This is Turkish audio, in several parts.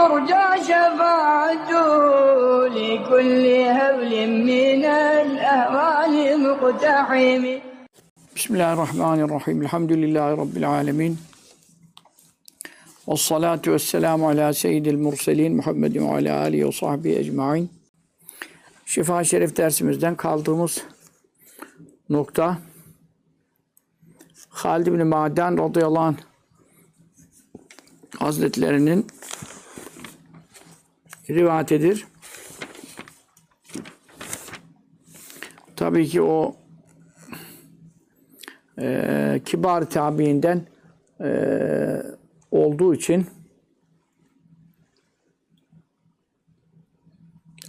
ترجى شفاعته لكل هول من الأهوال مقتحم Bismillahirrahmanirrahim. Elhamdülillahi Rabbil alemin. Ve salatu ve selamu ala seyyidil murselin Muhammedin ve ala alihi ve sahbihi ecmain. Şifa Şerif dersimizden kaldığımız nokta Halid bin Maden radıyallahu anh Hazretlerinin rivayetidir. Tabii ki o e, kibar tabiinden e, olduğu için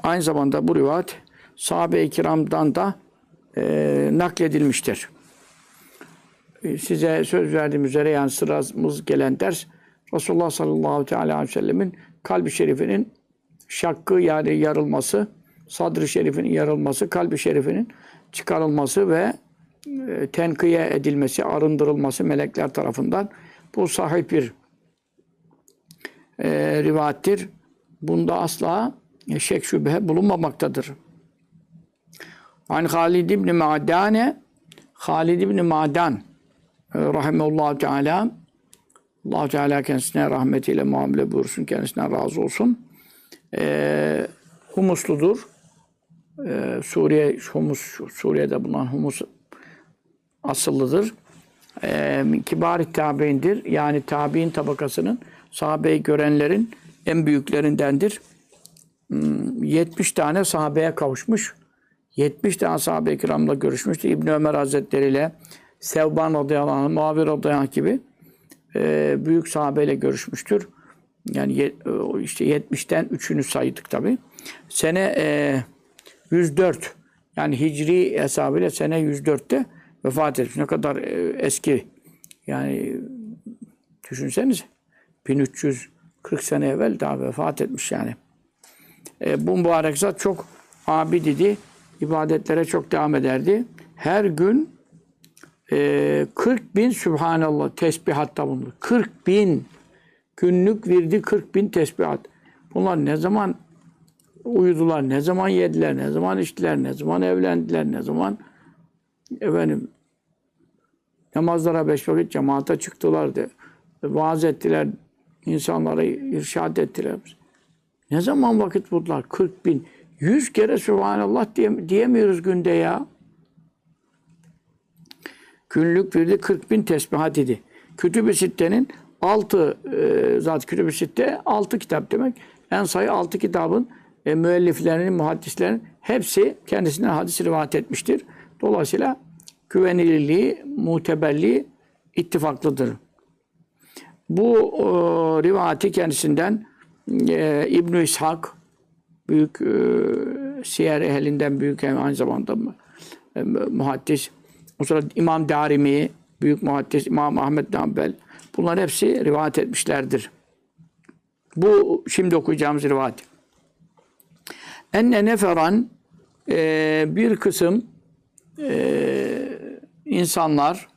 aynı zamanda bu rivayet sahabe-i kiramdan da e, nakledilmiştir. E, Size söz verdiğim üzere yani sıramız gelen ders Resulullah sallallahu aleyhi ve sellemin kalbi şerifinin şakkı yani yarılması, sadrı şerifinin yarılması, kalbi şerifinin çıkarılması ve e, tenkiye edilmesi, arındırılması melekler tarafından bu sahih bir e, rivayettir. Bunda asla şek şüphe bulunmamaktadır. An Halid ibn Ma'dane Halid ibn Ma'dan e, rahimehullah teala Allah Teala kendisine rahmetiyle muamele buyursun, kendisine razı olsun. E, humusludur. E, Suriye, Humus, Suriye'de bulunan Humus asıllıdır. E, kibar tabiindir. Yani tabiin tabakasının sahabeyi görenlerin en büyüklerindendir. Hmm, 70 tane sahabeye kavuşmuş. 70 tane sahabe-i kiramla görüşmüştü. İbn Ömer Hazretleri ile Sevban radıyallahu anh, Muavir radıyallahu anh gibi büyük sahabeyle görüşmüştür. Yani ye, işte 70'ten 3'ünü saydık tabi. Sene e, 104 yani Hicri hesabıyla sene 104'te vefat etmiş. Ne kadar e, eski. Yani düşünsenize 1340 sene evvel daha vefat etmiş yani. E, bu mübarek zat çok abid idi. ibadetlere çok devam ederdi. Her gün e, 40 bin Sübhanallah tesbihatta bulundu. 40 bin günlük virdi 40 bin tesbihat. Bunlar ne zaman uyudular, ne zaman yediler, ne zaman içtiler, ne zaman evlendiler, ne zaman efendim namazlara beş vakit cemaate çıktılar de, vaaz ettiler, insanlara irşad ettiler. Ne zaman vakit buldular? 40 bin. 100 kere Sübhanallah diye, diyemiyoruz günde ya. Günlük virdi 40 bin tesbihat idi. Kütüb-i Sitte'nin 6 e, zat Kütüb-i Sitte 6 kitap demek. En sayı 6 kitabın e, müelliflerinin, muhaddislerin hepsi kendisinden hadis rivayet etmiştir. Dolayısıyla güvenilirliği, muteberliği ittifaklıdır. Bu e, rivayeti kendisinden e, İbn-i İshak büyük e, siyer ehlinden büyük aynı zamanda e, muhaddis. O sonra İmam Darimi, büyük muhaddis İmam Ahmet Nambel. Bunlar hepsi rivayet etmişlerdir. Bu şimdi okuyacağımız rivayet. Enne neferan e, bir kısım e, insanlar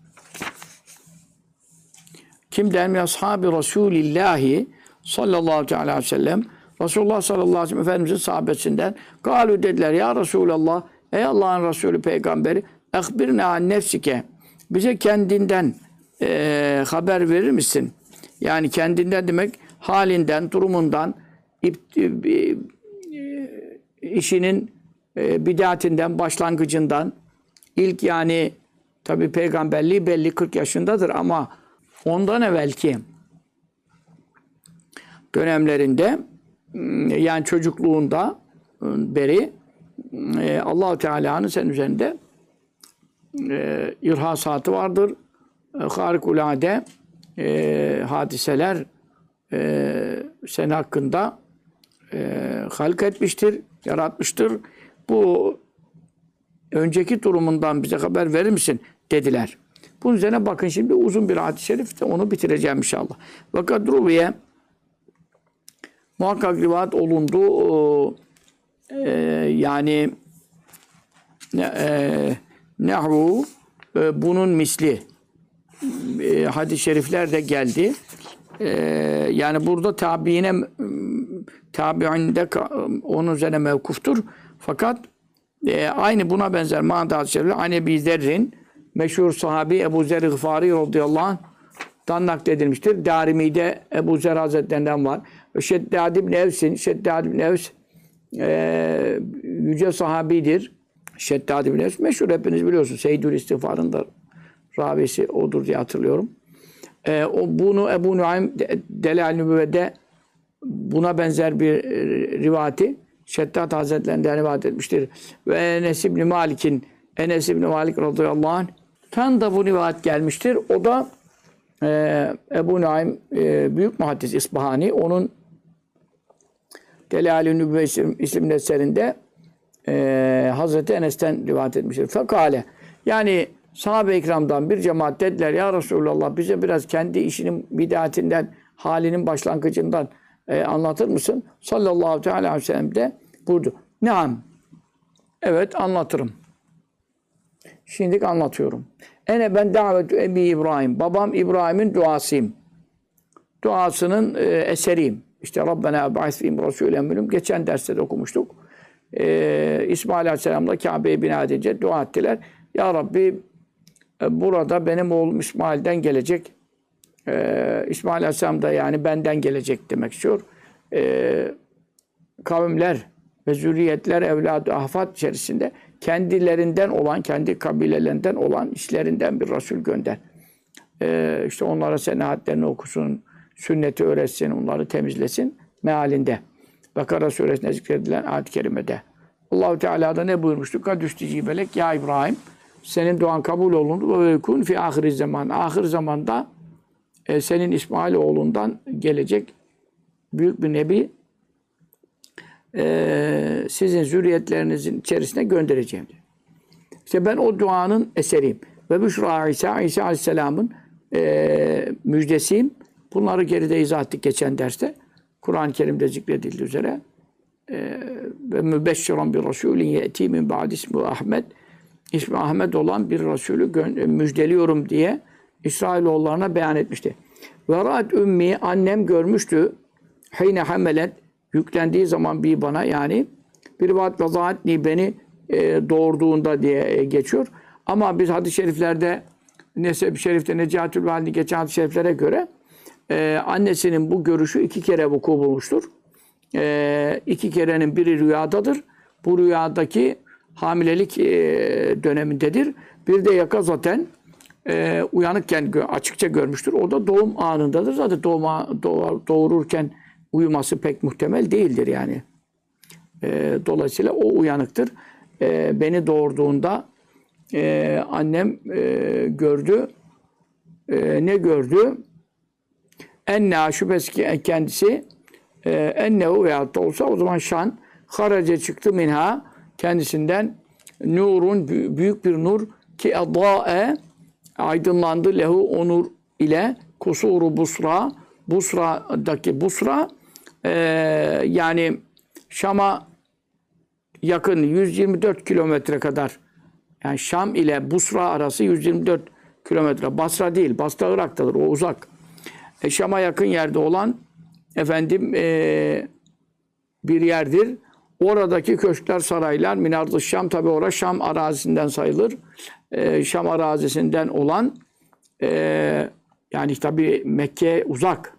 kimden mi ashabi Resulillahi sallallahu aleyhi ve sellem Resulullah sallallahu aleyhi ve sellem Efendimizin sahabesinden galu dediler ya Resulallah ey Allah'ın Resulü peygamberi ehbirne an nefsike bize kendinden e, haber verir misin? Yani kendinden demek halinden, durumundan, e, işinin e, bidatinden, başlangıcından, ilk yani tabi peygamberliği belli 40 yaşındadır ama ondan evvelki dönemlerinde yani çocukluğunda beri e, allah Teala'nın sen üzerinde e, irhasatı vardır. Harikulade e, hadiseler e, sen hakkında e, halk etmiştir, yaratmıştır. Bu önceki durumundan bize haber verir misin? dediler. Bunun üzerine bakın şimdi uzun bir hadis-i şerif de onu bitireceğim inşallah. Fakat Rubiye muhakkak rivayet olundu. E, yani e, nehru e, bunun misli e, hadis-i şerifler de geldi. E, yani burada tabiine tabi'inde onun üzerine mevkuftur. Fakat e, aynı buna benzer manada hadis-i şerifler Hani Ebi Zerrin meşhur sahabi Ebu Zer Gıfari radıyallahu anh'tan nakledilmiştir. Darimi'de Ebu Zer Hazretlerinden var. Şeddad İbni Evs'in, Şeddad İbni Evs e, yüce sahabidir. Şeddad İbni Evs meşhur hepiniz biliyorsunuz. Seyyidül İstiğfar'ın da ravisi odur diye hatırlıyorum. E, o bunu Ebu Nuaym de- Delal Nübüvve'de buna benzer bir e, rivayeti Şeddat Hazretlerinden rivayet etmiştir. Ve Enes İbni Malik'in Enes İbni Malik radıyallahu anh'tan da bu rivayet gelmiştir. O da e, Ebu Naim e, büyük muhaddis İsbahani onun Delal-i Nübüvve isim- isimli eserinde e, Hazreti Enes'ten rivayet etmiştir. Fekale yani sahabe-i ikramdan bir cemaat dediler ya Resulallah bize biraz kendi işinin bidatinden halinin başlangıcından e, anlatır mısın? Sallallahu teala aleyhi ve sellem de buyurdu. Naam. Evet anlatırım. Şimdi anlatıyorum. Ene ben davetü Ebi İbrahim. Babam İbrahim'in duasıyım. Duasının e, eseriyim. İşte Rabbena ba'is fihim minhum. Geçen derste de okumuştuk. E, İsmail Aleyhisselam'la Kabe'ye bina edince dua ettiler. Ya Rabbi burada benim oğlum İsmail'den gelecek. E, İsmail Aleyhisselam da yani benden gelecek demek istiyor. E, kavimler ve zürriyetler, evladı, ahfat içerisinde kendilerinden olan, kendi kabilelerinden olan işlerinden bir Resul gönder. Ee, işte onlara senahatlerini okusun, sünneti öğretsin, onları temizlesin mealinde. Bakara suresinde zikredilen ayet-i kerimede. Allahu Teala da ne buyurmuştu? Kad belek ya İbrahim senin duan kabul olundu ve yekun fi ahir zaman. Ahir zamanda e, senin İsmail oğlundan gelecek büyük bir nebi e, sizin zürriyetlerinizin içerisine göndereceğim. İşte ben o duanın eseriyim. Ve Büşra İsa, İsa Aleyhisselam'ın e, müjdesiyim. Bunları geride izah ettik geçen derste. Kur'an-ı Kerim'de zikredildiği üzere. E, ve mübeşşiran bir Resulün ye'ti min ba'd ismi Ahmet. İsmi Ahmet olan bir Resulü gö- müjdeliyorum diye İsrailoğullarına beyan etmişti. Ve ra'at ümmi annem görmüştü. Hine hamelet yüklendiği zaman bir bana yani bir vaat vazaatni beni e, doğurduğunda diye e, geçiyor. Ama biz hadis-i şeriflerde Neseb-i Şerif'te Necatül Valini geçen hadis-i şeriflere göre e, annesinin bu görüşü iki kere vuku bulmuştur. E, iki kerenin biri rüyadadır. Bu rüyadaki hamilelik dönemindedir. Bir de yakazaten e, uyanıkken açıkça görmüştür. O da doğum anındadır. Zaten doğuma, doğar- doğururken uyuması pek muhtemel değildir yani. Dolayısıyla o uyanıktır. Beni doğurduğunda annem gördü. Ne gördü? Enne şüphesiz ki kendisi e, ennehu veyahut da olsa o zaman şan harace çıktı minha kendisinden nurun bü- büyük bir nur ki adae aydınlandı lehu onur ile kusuru busra Busra'daki Busra e, yani Şam'a yakın 124 kilometre kadar yani Şam ile Busra arası 124 kilometre. Basra değil. Basra Irak'tadır. O uzak. E, Şam'a yakın yerde olan efendim e, bir yerdir. Oradaki köşkler, saraylar, Minardı Şam tabi orası Şam arazisinden sayılır. E, Şam arazisinden olan e, yani tabi Mekke uzak.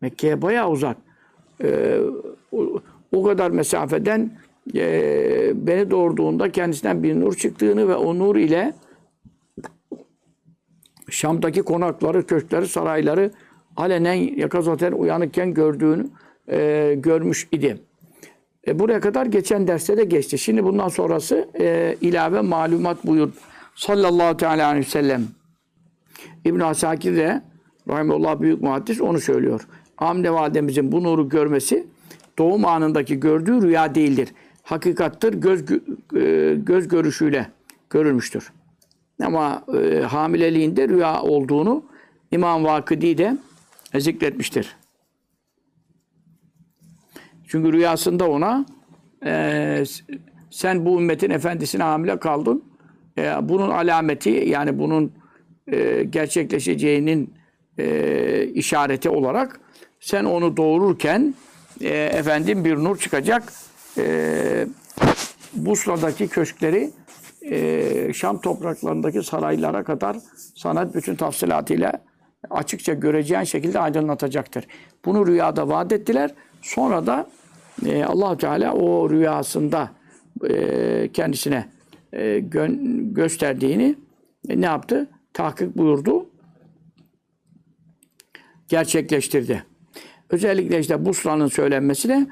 Mekke'ye bayağı uzak. E, o, o kadar mesafeden e, beni doğurduğunda kendisinden bir nur çıktığını ve o nur ile Şam'daki konakları, köşkleri, sarayları alenen yakazaten uyanıkken gördüğünü e, görmüş idi. E, buraya kadar geçen derste de geçti. Şimdi bundan sonrası e, ilave malumat buyur. Sallallahu teala aleyhi ve sellem. İbn Asakir de Rahimullah büyük muhaddis onu söylüyor. Amne validemizin bu nuru görmesi doğum anındaki gördüğü rüya değildir. Hakikattır. Göz gö- e, göz görüşüyle görülmüştür. Ama e, hamileliğinde rüya olduğunu İmam Vakıdi de zikretmiştir. Çünkü rüyasında ona e, sen bu ümmetin efendisine hamile kaldın. E, bunun alameti yani bunun e, gerçekleşeceğinin e, işareti olarak sen onu doğururken e, efendim bir nur çıkacak. E, Busla'daki köşkleri e, Şam topraklarındaki saraylara kadar sana bütün tafsilatıyla açıkça göreceğin şekilde aydınlatacaktır. Bunu rüyada vaat ettiler. Sonra da e, allah Teala o rüyasında e, kendisine e, gö- gösterdiğini e, ne yaptı? Tahkik buyurdu. Gerçekleştirdi. Özellikle işte Busra'nın söylenmesine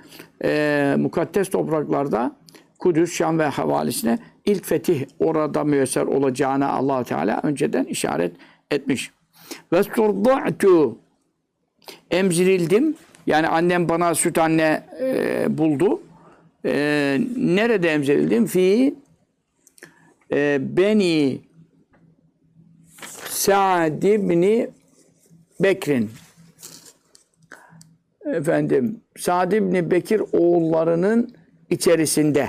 e, mukaddes topraklarda Kudüs, Şam ve havalisine ilk fetih orada müyesser olacağına allah Teala önceden işaret etmiş. Ve sturda'tu emzirildim. Yani annem bana süt anne e, buldu. E, nerede emzirildim? Fi e, Beni Sa'd ibni Bekir'in efendim Sa'd ibn Bekir oğullarının içerisinde.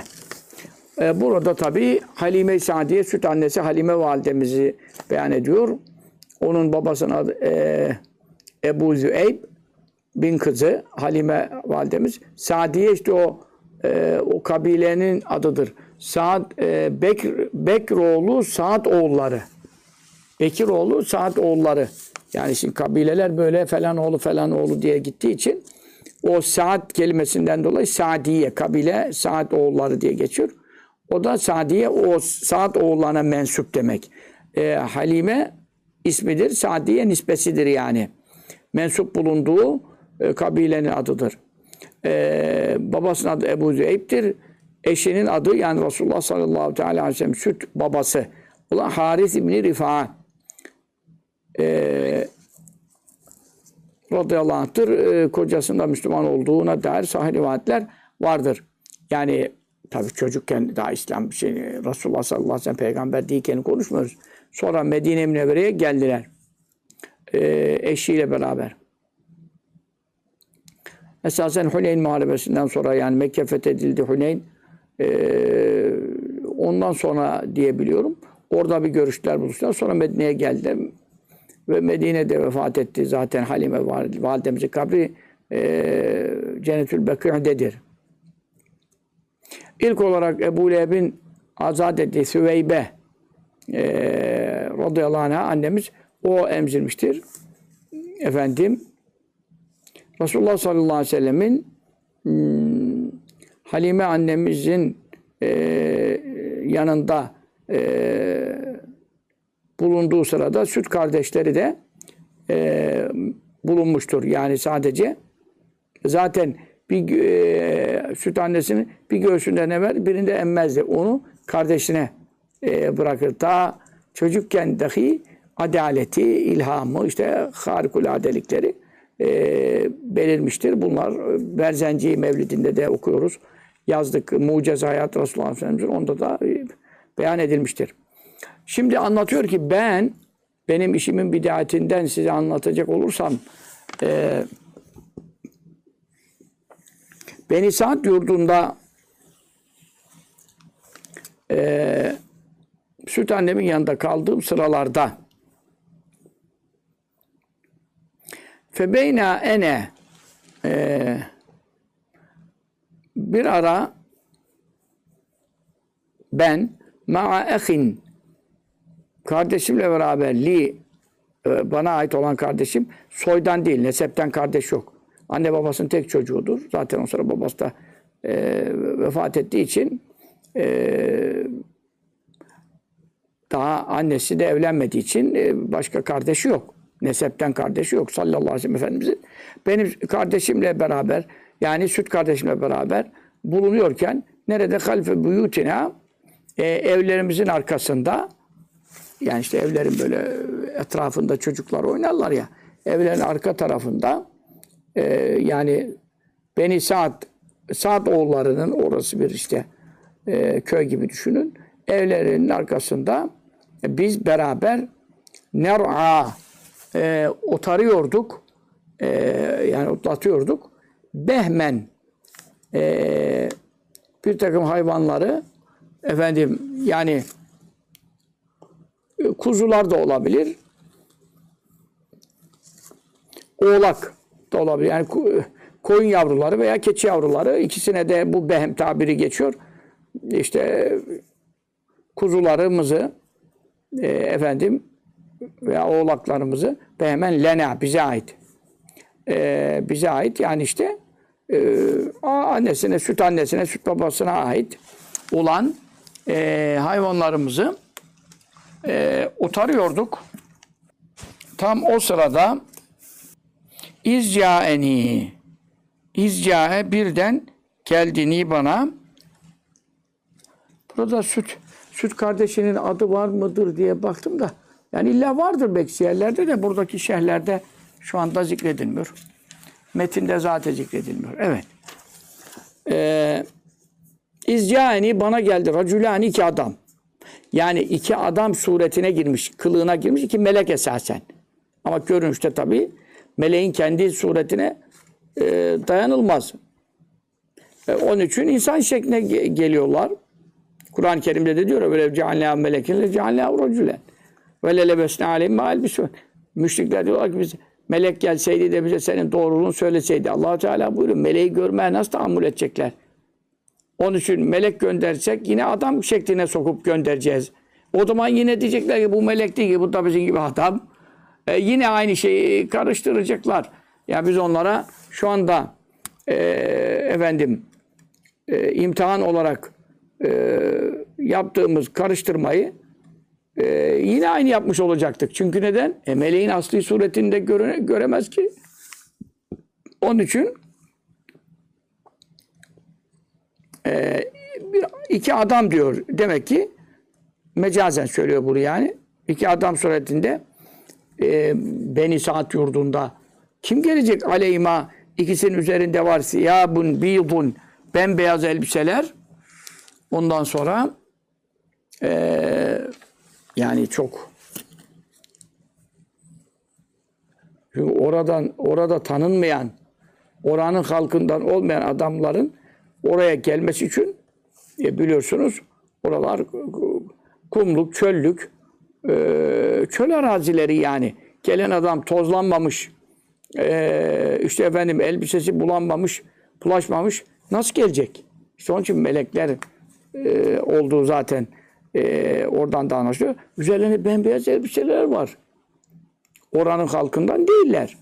Ee, burada tabi Halime Sa'diye süt annesi Halime validemizi beyan ediyor. Onun babasının adı e, Ebu Züeyb bin kızı Halime validemiz. Sa'diye işte o e, o kabilenin adıdır. Saad e, Bekr, Bekroğlu Saad oğulları. Bekir oğlu Saad oğulları. Yani şimdi kabileler böyle falan oğlu falan oğlu diye gittiği için o Saad kelimesinden dolayı Sadiye kabile Saad oğulları diye geçiyor. O da Sadiye o Saad oğullarına mensup demek. Ee, Halime ismidir. Sadiye nispesidir yani. Mensup bulunduğu e, kabilenin adıdır. Ee, babasının adı Ebu Züeyb'tir. Eşinin adı yani Resulullah sallallahu teala aleyhi ve sellem süt babası olan Haris İbni Rifa'a. Ee, radıyallahu anh'tır. E, kocasında Müslüman olduğuna dair sahih rivayetler vardır. Yani tabii çocukken daha İslam bir şey Resulullah sallallahu aleyhi ve sellem peygamber değilken konuşmuyoruz. Sonra Medine Münevvere'ye geldiler. E, eşiyle beraber. Esasen Huneyn Muharebesi'nden sonra yani Mekke fethedildi Huneyn. E, ondan sonra diye biliyorum. Orada bir görüşler buluştular. Sonra Medine'ye geldiler ve Medine'de vefat etti. Zaten Halime validemizin kabri e, Cennetül Bekir'dedir. İlk olarak Ebu Leheb'in azat ettiği Süveybe e, radıyallahu anh'a annemiz o emzirmiştir. Efendim Resulullah sallallahu aleyhi ve sellemin hmm, Halime annemizin e, yanında e, bulunduğu sırada süt kardeşleri de e, bulunmuştur. Yani sadece zaten bir e, süt annesinin bir göğsünden emmer, birinde emmezdi. Onu kardeşine e, bırakır. Ta çocukken dahi adaleti, ilhamı, işte harikuladelikleri e, belirmiştir. Bunlar Berzenci Mevlidinde de okuyoruz. Yazdık. Mucize Hayat Resulullah Efendimiz'in onda da e, beyan edilmiştir. Şimdi anlatıyor ki ben benim işimin bidatinden size anlatacak olursam e, Beni Saat yurdunda e, süt annemin yanında kaldığım sıralarda Febeyna ene e, bir ara ben ma'a ehin kardeşimle beraber li e, bana ait olan kardeşim soydan değil, nesepten kardeş yok. Anne babasının tek çocuğudur. Zaten o sıra babası da e, vefat ettiği için e, daha annesi de evlenmediği için e, başka kardeşi yok. Nesepten kardeşi yok sallallahu aleyhi ve sellem Efendimizin. Benim kardeşimle beraber yani süt kardeşimle beraber bulunuyorken nerede halfe buyutina e, evlerimizin arkasında yani işte evlerin böyle etrafında çocuklar oynarlar ya evlerin arka tarafında e, yani Beni Saad Saad oğullarının orası bir işte e, köy gibi düşünün. Evlerinin arkasında biz beraber ner'a e, otarıyorduk. E, yani otlatıyorduk. Behmen e, bir takım hayvanları efendim yani e, kuzular da olabilir. Oğlak da olabilir. Yani koyun yavruları veya keçi yavruları ikisine de bu behem tabiri geçiyor. İşte kuzularımızı e, efendim veya oğlaklarımızı behemen lena bize ait. E, bize ait yani işte e, annesine, süt annesine, süt babasına ait olan e, hayvanlarımızı e, otarıyorduk. Tam o sırada İzcaeni İzcae birden geldiğini bana burada süt süt kardeşinin adı var mıdır diye baktım da yani illa vardır belki yerlerde de buradaki şehirlerde şu anda zikredilmiyor. Metinde zaten zikredilmiyor. Evet. Ee, İzcaeni bana geldi. Racülani iki adam. Yani iki adam suretine girmiş, kılığına girmiş iki melek esasen. Ama görünüşte tabii meleğin kendi suretine e, dayanılmaz. E, onun için insan şekline ge- geliyorlar. Kur'an-ı Kerim'de de diyor böyle cealna melekin le cealna racülen ve le lebesne aleyhim ma elbisun. Müşrikler diyorlar ki biz melek gelseydi de bize senin doğruluğunu söyleseydi. allah Teala buyuruyor meleği görmeye nasıl tahammül edecekler? Onun için melek göndersek yine adam şekline sokup göndereceğiz. O zaman yine diyecekler ki bu melek değil ki bu da bizim gibi adam. E, yine aynı şeyi karıştıracaklar. Ya biz onlara şu anda e, efendim e, imtihan olarak e, yaptığımız karıştırmayı e, yine aynı yapmış olacaktık. Çünkü neden? E, meleğin asli suretinde göre, göremez ki. Onun için e, bir, iki adam diyor. Demek ki mecazen söylüyor bunu yani. İki adam suretinde e, Beni Saat yurdunda kim gelecek aleyhima ikisinin üzerinde var siyabun bidun bembeyaz elbiseler ondan sonra e, yani çok çünkü oradan orada tanınmayan oranın halkından olmayan adamların oraya gelmesi için e, biliyorsunuz oralar kumluk, çöllük, e, çöl arazileri yani. Gelen adam tozlanmamış, e, işte efendim elbisesi bulanmamış, bulaşmamış. Nasıl gelecek? İşte onun için melekler e, olduğu zaten e, oradan da anlaşılıyor. Üzerlerinde bembeyaz elbiseler var. Oranın halkından değiller.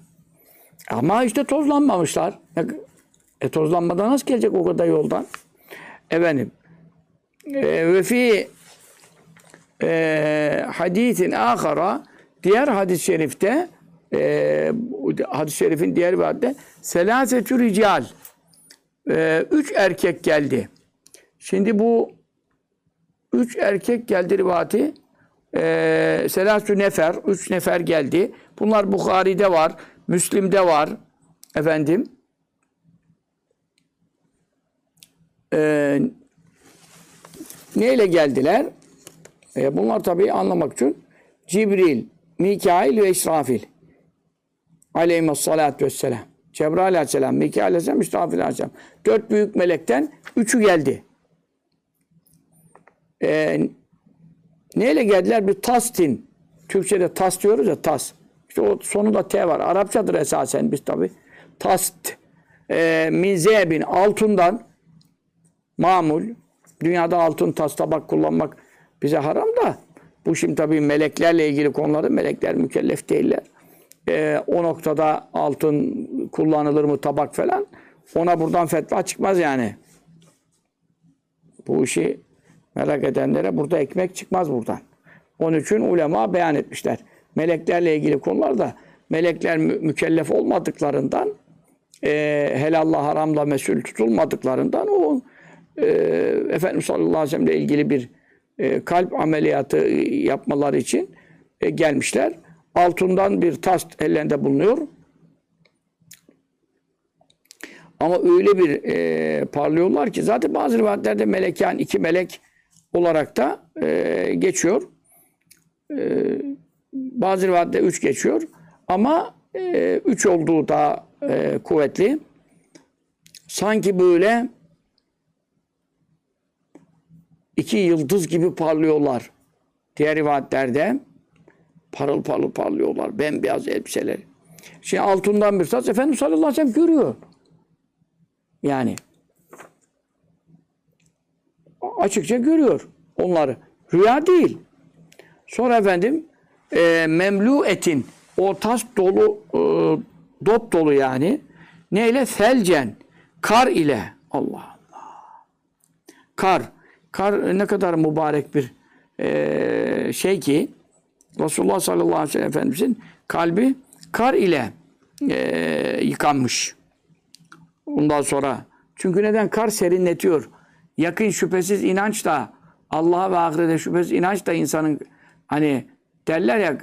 Ama işte tozlanmamışlar. E tozlanmadan nasıl gelecek o kadar yoldan? Efendim. E, ve fi e, hadisin ahara diğer hadis-i şerifte e, hadis-i şerifin diğer bir hadde selasetü rical e, üç erkek geldi. Şimdi bu üç erkek geldi rivati e, selasü nefer üç nefer geldi. Bunlar Bukhari'de var, Müslim'de var efendim. E, neyle geldiler? E, bunlar tabii anlamak için Cibril, Mikail ve İsrafil. Aleyhisselatü vesselam. Cebrail aleyhisselam, Mikail aleyhisselam, İsrafil aleyhisselam. Dört büyük melekten üçü geldi. E, neyle geldiler? Bir tastin. Türkçe'de tas diyoruz ya tas. İşte o sonunda T var. Arapçadır esasen biz tabii. Tast. E, min zebin altından mamul. Dünyada altın tas tabak kullanmak bize haram da bu şimdi tabii meleklerle ilgili konuları melekler mükellef değiller. Ee, o noktada altın kullanılır mı tabak falan ona buradan fetva çıkmaz yani. Bu işi merak edenlere burada ekmek çıkmaz buradan. Onun için ulema beyan etmişler. Meleklerle ilgili konularda melekler mü- mükellef olmadıklarından e, helalla haramla mesul tutulmadıklarından o e, Efendimiz sallallahu aleyhi ve sellem'le ilgili bir e, kalp ameliyatı yapmaları için e, gelmişler. Altından bir tas ellerinde bulunuyor. Ama öyle bir e, parlıyorlar ki zaten bazı rivayetlerde meleken iki melek olarak da e, geçiyor. E, bazı rivayetlerde üç geçiyor. Ama e, üç olduğu daha e, kuvvetli. Sanki böyle iki yıldız gibi parlıyorlar. Diğer rivayetlerde parıl parıl parlıyorlar. Bembeyaz elbiseleri. Şimdi altından bir saç Efendimiz sallallahu aleyhi ve sellem görüyor. Yani açıkça görüyor onları. Rüya değil. Sonra efendim e, memlu etin o tas dolu e, dop dolu yani neyle felcen kar ile Allah Allah kar kar ne kadar mübarek bir e, şey ki Resulullah sallallahu aleyhi ve sellem Efendimizin kalbi kar ile e, yıkanmış. Ondan sonra çünkü neden kar serinletiyor. Yakın şüphesiz inanç da Allah'a ve ahirete şüphesiz inanç da insanın hani derler ya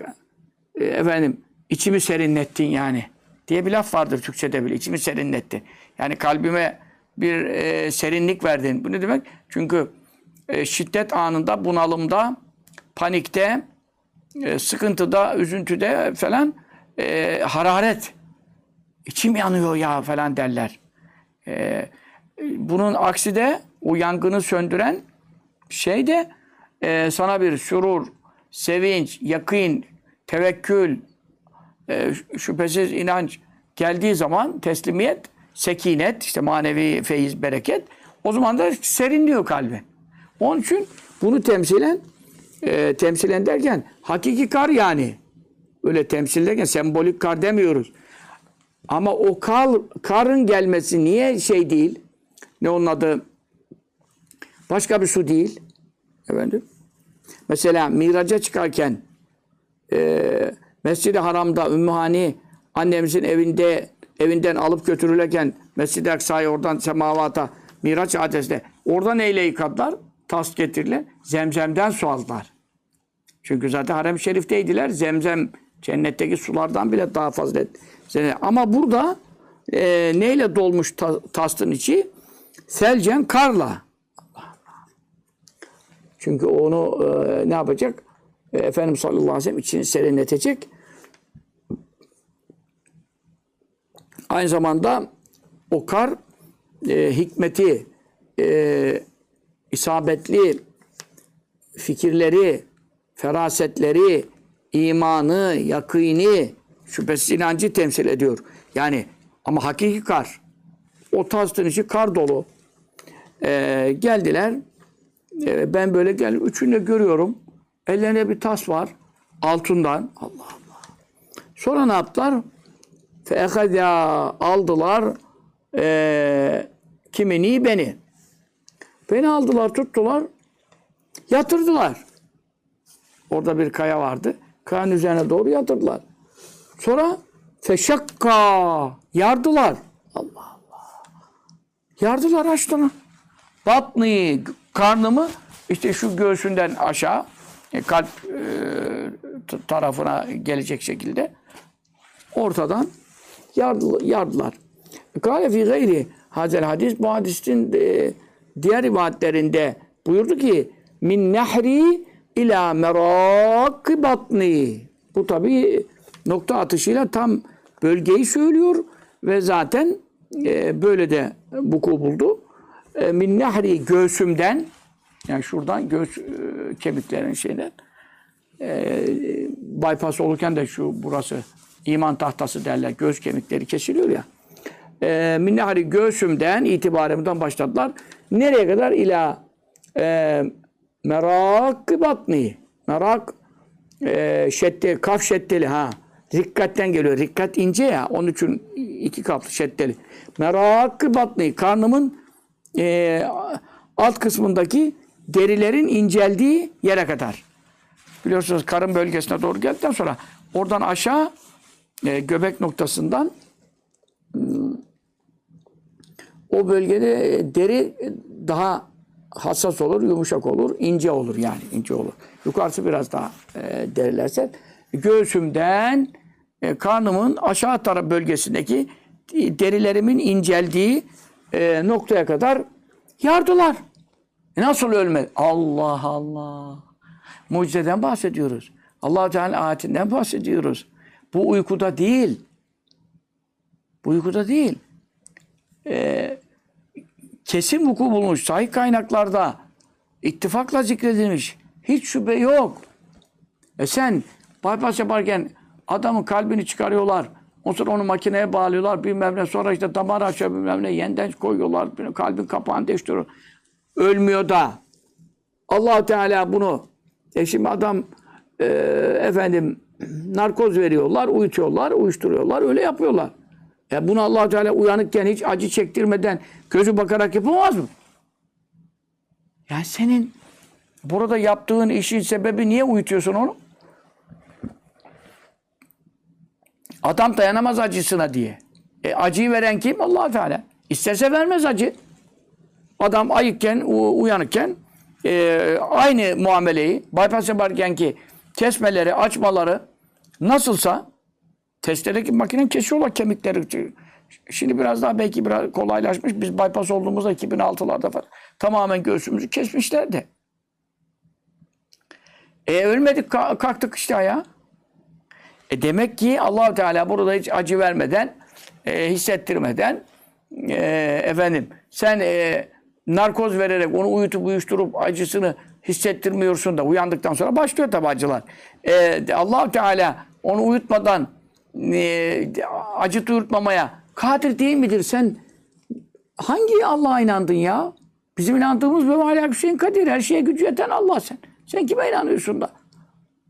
e, efendim içimi serinlettin yani diye bir laf vardır Türkçe'de bile içimi serinletti. Yani kalbime bir e, serinlik verdin. Bu ne demek? Çünkü e, şiddet anında, bunalımda, panikte, e, sıkıntıda, üzüntüde falan e, hararet. İçim yanıyor ya falan derler. E, bunun aksi de o yangını söndüren şey de e, sana bir şurur, sevinç, yakın, tevekkül, e, şüphesiz inanç geldiği zaman teslimiyet, sekinet, işte manevi feyiz, bereket o zaman da serinliyor kalbi. Onun için bunu temsilen e, temsilen derken hakiki kar yani. Öyle temsil derken sembolik kar demiyoruz. Ama o kar, karın gelmesi niye şey değil? Ne onun adı? Başka bir su değil. Efendim? Mesela miraca çıkarken e, Mescid-i Haram'da Ümmühani annemizin evinde evinden alıp götürülürken Mescid-i Aksa'yı oradan semavata Miraç adresinde orada neyle yıkadılar? Tas getiriler. Zemzemden su aldılar. Çünkü zaten harem-i şerifteydiler. Zemzem cennetteki sulardan bile daha fazla. Ama burada e, neyle dolmuş ta, tastın içi? Selcen karla. Çünkü onu e, ne yapacak? E, Efendimiz sallallahu aleyhi ve sellem içini serinletecek. Aynı zamanda o kar e, hikmeti, e, isabetli fikirleri, ferasetleri, imanı, yakini, şüphesiz inancı temsil ediyor. Yani ama hakiki kar. O tastın içi kar dolu. E, geldiler. E, ben böyle gel üçünü de görüyorum. Ellerine bir tas var. Altından. Allah Allah. Sonra ne yaptılar? Fehedâ aldılar e, kimini beni. Beni aldılar, tuttular, yatırdılar. Orada bir kaya vardı. Kayanın üzerine doğru yatırdılar. Sonra feşakka yardılar. Allah Allah. Yardılar açtığını. Batni karnımı işte şu göğsünden aşağı e, kalp e, tarafına gelecek şekilde ortadan yardılar. Kâle fî gayri hazel hadis bu hadisin e, diğer rivayetlerinde buyurdu ki min nehri ila merak batni. Bu tabi nokta atışıyla tam bölgeyi söylüyor ve zaten e, böyle de vuku buldu. E, min nehri göğsümden yani şuradan göğüs e, kemiklerin şeyden e, bypass olurken de şu burası iman tahtası derler. Göğüs kemikleri kesiliyor ya. E, minnahari göğsümden itibaren başladılar. Nereye kadar? İla e, merak batni. Merak e, şedde, kaf şeddeli ha. Rikkatten geliyor. Rikkat ince ya. Onun için iki kaplı şeddeli. Merak batni. Karnımın e, alt kısmındaki derilerin inceldiği yere kadar. Biliyorsunuz karın bölgesine doğru geldikten sonra oradan aşağı e, göbek noktasından hmm, o bölgede deri daha hassas olur, yumuşak olur, ince olur yani ince olur. Yukarısı biraz daha e, derilerse göğsümden e, karnımın aşağı taraf bölgesindeki derilerimin inceldiği e, noktaya kadar yardılar. E nasıl ölmedi? Allah Allah. Mucizeden bahsediyoruz. allah Teala ayetinden bahsediyoruz. Bu uykuda değil. Bu uykuda değil. Ee, kesin vuku bulmuş. Sahih kaynaklarda ittifakla zikredilmiş. Hiç şüphe yok. E sen bypass yaparken adamın kalbini çıkarıyorlar. Ondan sonra onu makineye bağlıyorlar bilmem ne. Sonra işte damar açıyor bilmem ne. Yeniden koyuyorlar. Kalbin kapağını değiştiriyor. Ölmüyor da. allah Teala bunu e şimdi adam e, efendim narkoz veriyorlar, uyutuyorlar, uyuşturuyorlar, öyle yapıyorlar. E bunu allah Teala uyanıkken hiç acı çektirmeden gözü bakarak yapamaz mı? Yani senin burada yaptığın işin sebebi niye uyutuyorsun onu? Adam dayanamaz acısına diye. E, acıyı veren kim? allah Teala. İsterse vermez acı. Adam ayıkken, uyanıkken e, aynı muameleyi bypass yaparken ki kesmeleri, açmaları nasılsa testeredeki makine kesiyorlar kemikleri. Şimdi biraz daha belki biraz kolaylaşmış. Biz bypass olduğumuzda 2006'larda falan tamamen göğsümüzü kesmişlerdi. E ölmedik ka- kalktık işte ya. E demek ki allah Teala burada hiç acı vermeden, e, hissettirmeden e, efendim sen e, narkoz vererek onu uyutup uyuşturup acısını hissettirmiyorsun da uyandıktan sonra başlıyor tabi acılar. E, allah Teala onu uyutmadan e, acı duyurtmamaya kadir değil midir? Sen hangi Allah'a inandın ya? Bizim inandığımız ve hala Hüseyin Kadir. Her şeye gücü yeten Allah sen. Sen kime inanıyorsun da?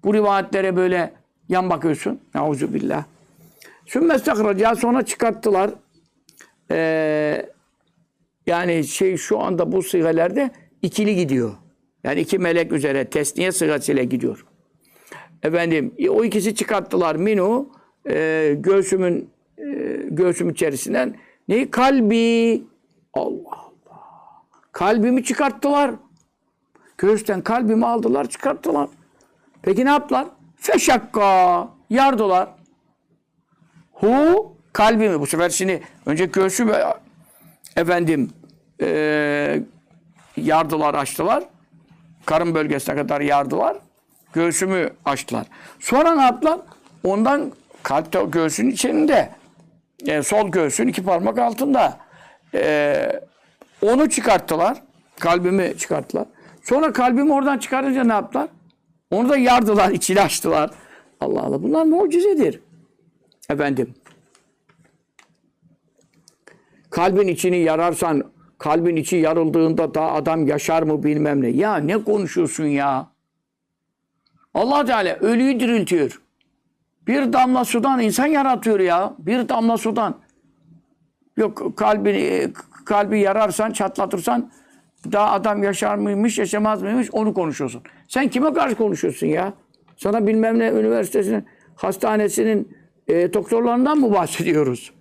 Bu rivayetlere böyle yan bakıyorsun. Nauzu billah. Sümme istakraca sonra çıkarttılar. Ee, yani şey şu anda bu sigalerde ikili gidiyor. Yani iki melek üzere tesniye sigasıyla gidiyor. Efendim o ikisi çıkarttılar minu e, göğsümün e, göğsüm içerisinden neyi kalbi Allah Allah kalbimi çıkarttılar. Göğüsten kalbimi aldılar çıkarttılar. Peki ne yaptılar? Feşakka yardılar. Hu kalbimi bu sefer şimdi önce göğsü ve efendim e, yardılar açtılar. Karın bölgesine kadar yardılar. Göğsümü açtılar. Sonra ne yaptılar? Ondan kalp göğsün içinde. e, sol göğsün iki parmak altında. E, onu çıkarttılar. Kalbimi çıkarttılar. Sonra kalbimi oradan çıkarınca ne yaptılar? Onu da yardılar, içini açtılar. Allah Allah. Bunlar mucizedir. Efendim. Kalbin içini yararsan, kalbin içi yarıldığında da adam yaşar mı bilmem ne. Ya ne konuşuyorsun ya? Allah Teala ölüyü diriltiyor. Bir damla sudan insan yaratıyor ya. Bir damla sudan. Yok kalbini kalbi yararsan, çatlatırsan daha adam yaşar mıymış, yaşamaz mıymış onu konuşuyorsun. Sen kime karşı konuşuyorsun ya? Sana bilmem ne üniversitesinin, hastanesinin e, doktorlarından mı bahsediyoruz?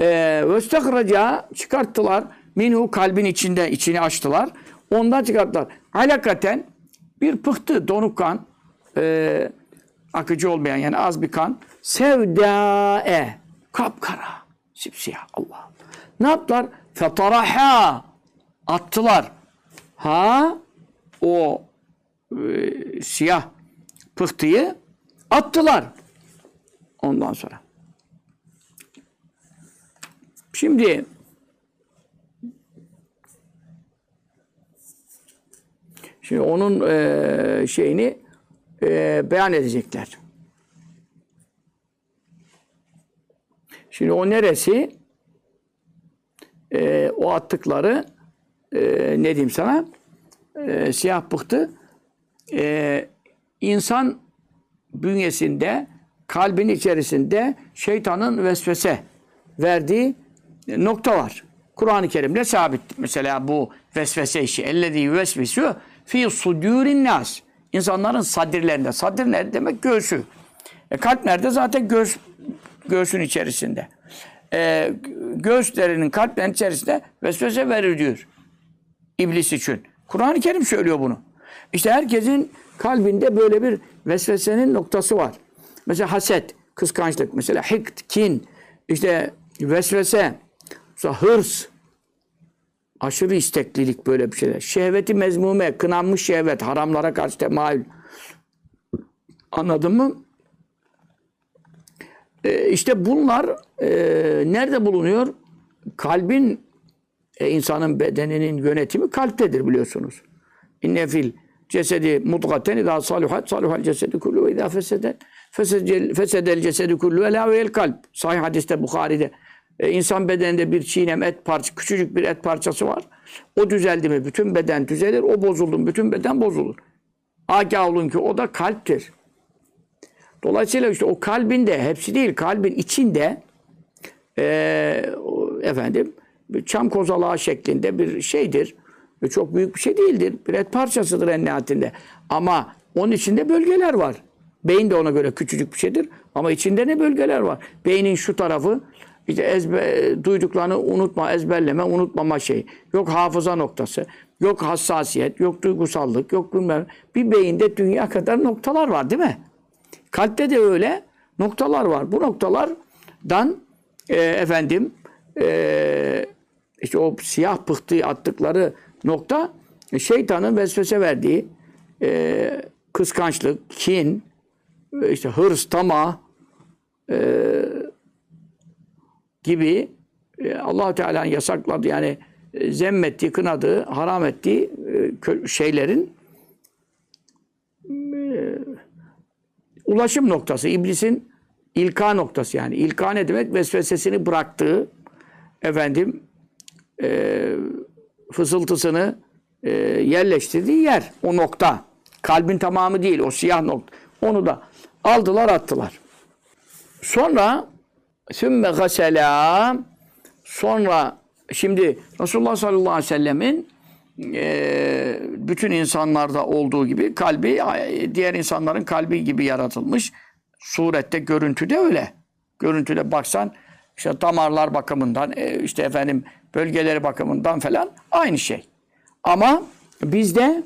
Vestakraca çıkarttılar. Minhu kalbin içinde, içini açtılar. Ondan çıkarttılar. Alakaten bir pıhtı, donuk kan, e, akıcı olmayan yani az bir kan. Sevdae, kapkara, sipsiyah Allah. Ne yaptılar? Fetaraha, attılar. Ha, o e, siyah pıhtıyı attılar. Ondan sonra. Şimdi şimdi onun e, şeyini e, beyan edecekler. Şimdi o neresi? E, o attıkları e, ne diyeyim sana? E, siyah pıhtı e, insan bünyesinde kalbin içerisinde şeytanın vesvese verdiği nokta var. Kur'an-ı Kerim'de sabit. Mesela bu vesvese işi. Ellezî yüvesvisu fî sudûrin nas. İnsanların sadirlerinde. Sadir nerede demek? Göğsü. E, kalp nerede? Zaten göğüs, göğsün içerisinde. E, göğüslerinin kalplerin içerisinde vesvese verir diyor. İblis için. Kur'an-ı Kerim söylüyor bunu. İşte herkesin kalbinde böyle bir vesvesenin noktası var. Mesela haset, kıskançlık, mesela hikt, kin, işte vesvese, mesela hırs, aşırı isteklilik böyle bir şeyler. Şehveti mezmume, kınanmış şehvet, haramlara karşı temayül. Anladın mı? Ee, işte bunlar e, nerede bulunuyor? Kalbin, e, insanın bedeninin yönetimi kalptedir biliyorsunuz. İnne fil cesedi mudgaten idâ saluhat saluhal cesedi kullu ve idâ feseden Fesedel, cesedi kullu ve la vel kalp. Sahih hadiste Bukhari'de. E, insan bedeninde bir çiğnem et parça, küçücük bir et parçası var. O düzeldi mi bütün beden düzelir. O bozuldu mu bütün beden bozulur. Agah olun ki o da kalptir. Dolayısıyla işte o kalbin de hepsi değil kalbin içinde o, efendim çam kozalağı şeklinde bir şeydir. Ve çok büyük bir şey değildir. Bir et parçasıdır en nihayetinde. Ama onun içinde bölgeler var. Beyin de ona göre küçücük bir şeydir. Ama içinde ne bölgeler var? Beynin şu tarafı işte ezbe, duyduklarını unutma, ezberleme, unutmama şeyi. Yok hafıza noktası. Yok hassasiyet, yok duygusallık, yok bilmem. Bir beyinde dünya kadar noktalar var değil mi? Kalpte de öyle noktalar var. Bu noktalardan e, efendim e, işte o siyah pıhtıyı attıkları nokta e, şeytanın vesvese verdiği e, kıskançlık, kin, e, işte hırs, tamah e, gibi e, allah Teala'nın yasakladığı yani e, zemmettiği, kınadığı, haram ettiği e, şeylerin e, ulaşım noktası. iblisin ilka noktası yani. İlka ne demek? Vesvesesini bıraktığı efendim e, fısıltısını e, yerleştirdiği yer. O nokta. Kalbin tamamı değil. O siyah nokta. Onu da aldılar attılar. Sonra sümme gasela sonra şimdi Resulullah sallallahu aleyhi ve sellemin e, bütün insanlarda olduğu gibi kalbi diğer insanların kalbi gibi yaratılmış. Surette, görüntüde öyle. Görüntüde baksan işte damarlar bakımından, e, işte efendim bölgeleri bakımından falan aynı şey. Ama bizde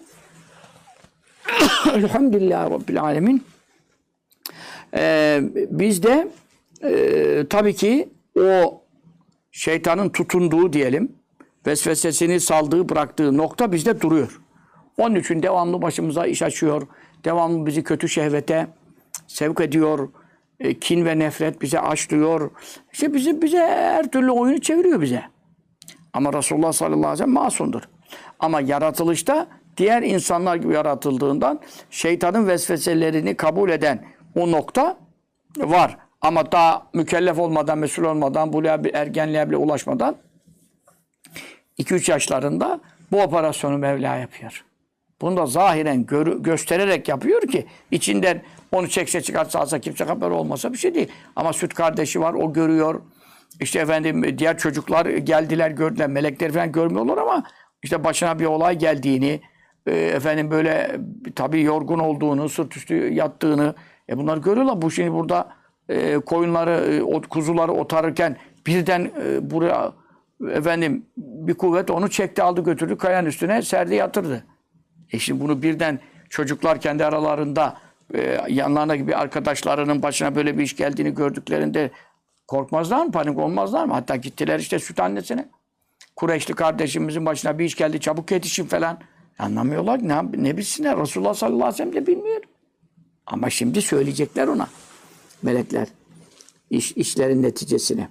elhamdülillah Rabbil Alemin e, bizde e, tabii ki o şeytanın tutunduğu diyelim vesvesesini saldığı bıraktığı nokta bizde duruyor. Onun için devamlı başımıza iş açıyor. Devamlı bizi kötü şehvete sevk ediyor. E, kin ve nefret bize açlıyor. İşte bizi, bize her türlü oyunu çeviriyor bize. Ama Resulullah sallallahu aleyhi ve sellem masumdur. Ama yaratılışta diğer insanlar gibi yaratıldığından şeytanın vesveselerini kabul eden o nokta var. Ama daha mükellef olmadan, mesul olmadan, bu ergenliğe bile ulaşmadan 2-3 yaşlarında bu operasyonu Mevla yapıyor. Bunu da zahiren görü, göstererek yapıyor ki içinden onu çekse çıkartsa alsa kimse haber olmasa bir şey değil. Ama süt kardeşi var o görüyor. İşte efendim diğer çocuklar geldiler gördüler. Melekler falan görmüyorlar ama işte başına bir olay geldiğini e, efendim böyle tabii yorgun olduğunu, sırt üstü yattığını e bunlar görüyorlar. Bu şimdi burada e, koyunları, e, kuzuları otarırken birden e, buraya efendim bir kuvvet onu çekti aldı götürdü kayanın üstüne serdi yatırdı. E şimdi bunu birden çocuklar kendi aralarında e, yanlarına gibi arkadaşlarının başına böyle bir iş geldiğini gördüklerinde korkmazlar mı? Panik olmazlar mı? Hatta gittiler işte süt annesine. Kureyşli kardeşimizin başına bir iş geldi çabuk yetişin falan. Anlamıyorlar ki ne, ne bilsinler. Resulullah sallallahu aleyhi ve sellem de bilmiyor. Ama şimdi söyleyecekler ona. Melekler. İş, işlerin neticesini.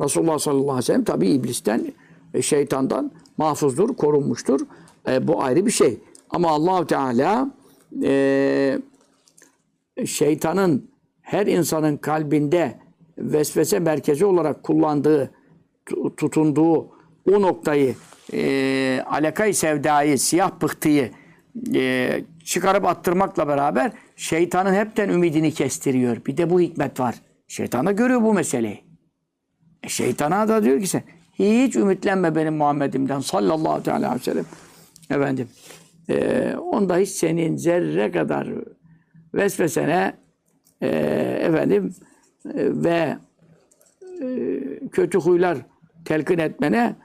Resulullah sallallahu aleyhi ve sellem tabi iblisten, e, şeytandan mahfuzdur, korunmuştur. E, bu ayrı bir şey. Ama allah Teala e, şeytanın her insanın kalbinde vesvese merkezi olarak kullandığı, tutunduğu o noktayı, e, alakayı sevdayı, siyah pıhtıyı e, çıkarıp attırmakla beraber şeytanın hepten ümidini kestiriyor. Bir de bu hikmet var. Şeytan da görüyor bu meseleyi. E şeytana da diyor ki sen hiç ümitlenme benim Muhammed'imden sallallahu aleyhi ve sellem. Efendim. E, onda hiç senin zerre kadar vesvesene e, efendim e, ve e, kötü huylar telkin etmene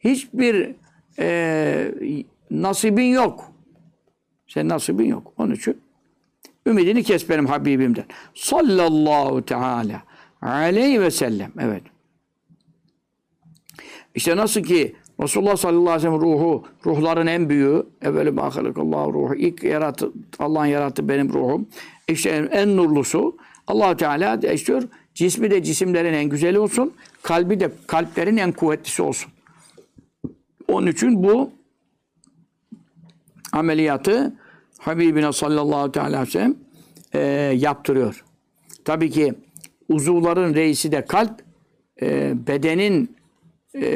hiçbir e, nasibin yok. Senin nasibin yok. Onun için ümidini kes benim Habibimden. Sallallahu teala aleyhi ve sellem. Evet. İşte nasıl ki Resulullah sallallahu aleyhi ve sellem ruhu, ruhların en büyüğü, evveli mahalakallahu ruhu, ilk yarattı, Allah'ın yarattı benim ruhum. İşte en, en nurlusu allah Teala istiyor, cismi de cisimlerin en güzeli olsun, kalbi de kalplerin en kuvvetlisi olsun. Onun için bu ameliyatı Habibine sallallahu aleyhi ve sellem e, yaptırıyor. Tabii ki uzuvların reisi de kalp, e, bedenin e,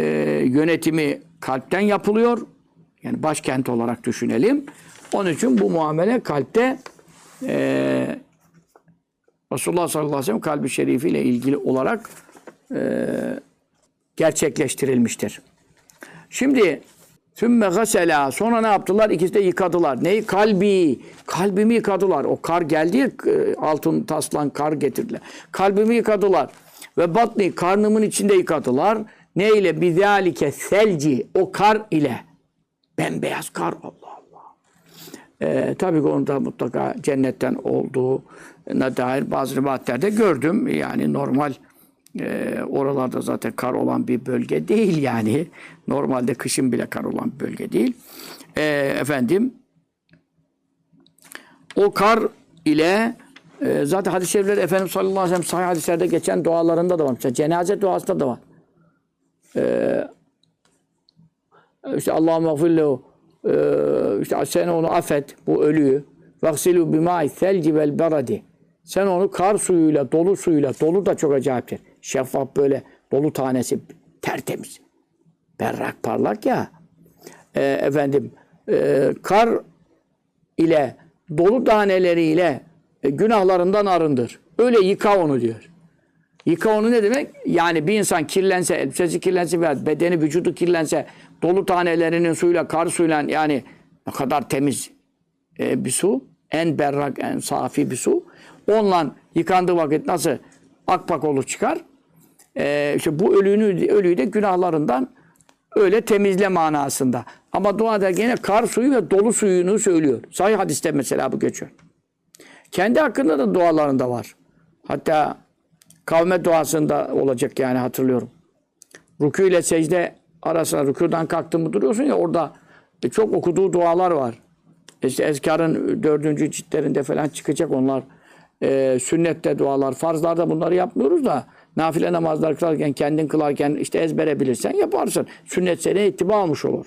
yönetimi kalpten yapılıyor. Yani başkent olarak düşünelim. Onun için bu muamele kalpte e, Resulullah sallallahu aleyhi ve sellem kalbi şerifiyle ilgili olarak e, gerçekleştirilmiştir. Şimdi Sümme gasela. Sonra ne yaptılar? İkisi de yıkadılar. Neyi? Kalbi. Kalbimi yıkadılar. O kar geldi altın taslan kar getirdiler. Kalbimi yıkadılar. Ve batni karnımın içinde yıkadılar. Ne ile? Bizalike selci. O kar ile. Bembeyaz kar. Allah Allah. Ee, tabii ki onda mutlaka cennetten olduğuna dair bazı rivayetlerde gördüm. Yani normal e, oralarda zaten kar olan bir bölge değil yani. Normalde kışın bile kar olan bir bölge değil. E, efendim o kar ile e, zaten hadis-i şerifler Efendimiz sallallahu aleyhi ve sellem sahih hadislerde geçen dualarında da var. Mesela cenaze duasında da var. E, işte Allah'ım gfirlehu e, işte sen onu affet bu ölüyü. Vaksilu bimâ'i selci vel beradi. Sen onu kar suyuyla, dolu suyuyla, dolu da çok acayiptir. Şeffaf böyle dolu tanesi tertemiz. Berrak parlak ya. E, efendim e, kar ile dolu taneleriyle e, günahlarından arındır. Öyle yıka onu diyor. Yıka onu ne demek? Yani bir insan kirlense, elbisesi kirlense veya bedeni, vücudu kirlense dolu tanelerinin suyla, kar suyla yani ne kadar temiz e, bir su, en berrak, en safi bir su. Onunla yıkandığı vakit nasıl akpak olur çıkar? E, işte bu ölüyü, ölüyü de günahlarından öyle temizle manasında. Ama duada gene kar suyu ve dolu suyunu söylüyor. Sahih hadiste mesela bu geçiyor. Kendi hakkında da dualarında var. Hatta kavme duasında olacak yani hatırlıyorum. Rükû ile secde arasında rükûdan kalktın mı duruyorsun ya orada e, çok okuduğu dualar var. İşte Ezkar'ın dördüncü ciltlerinde falan çıkacak onlar. E, sünnette dualar, farzlarda bunları yapmıyoruz da nafile namazlar kılarken, kendin kılarken işte ezbere bilirsen yaparsın. Sünnet sene ittiba almış olur.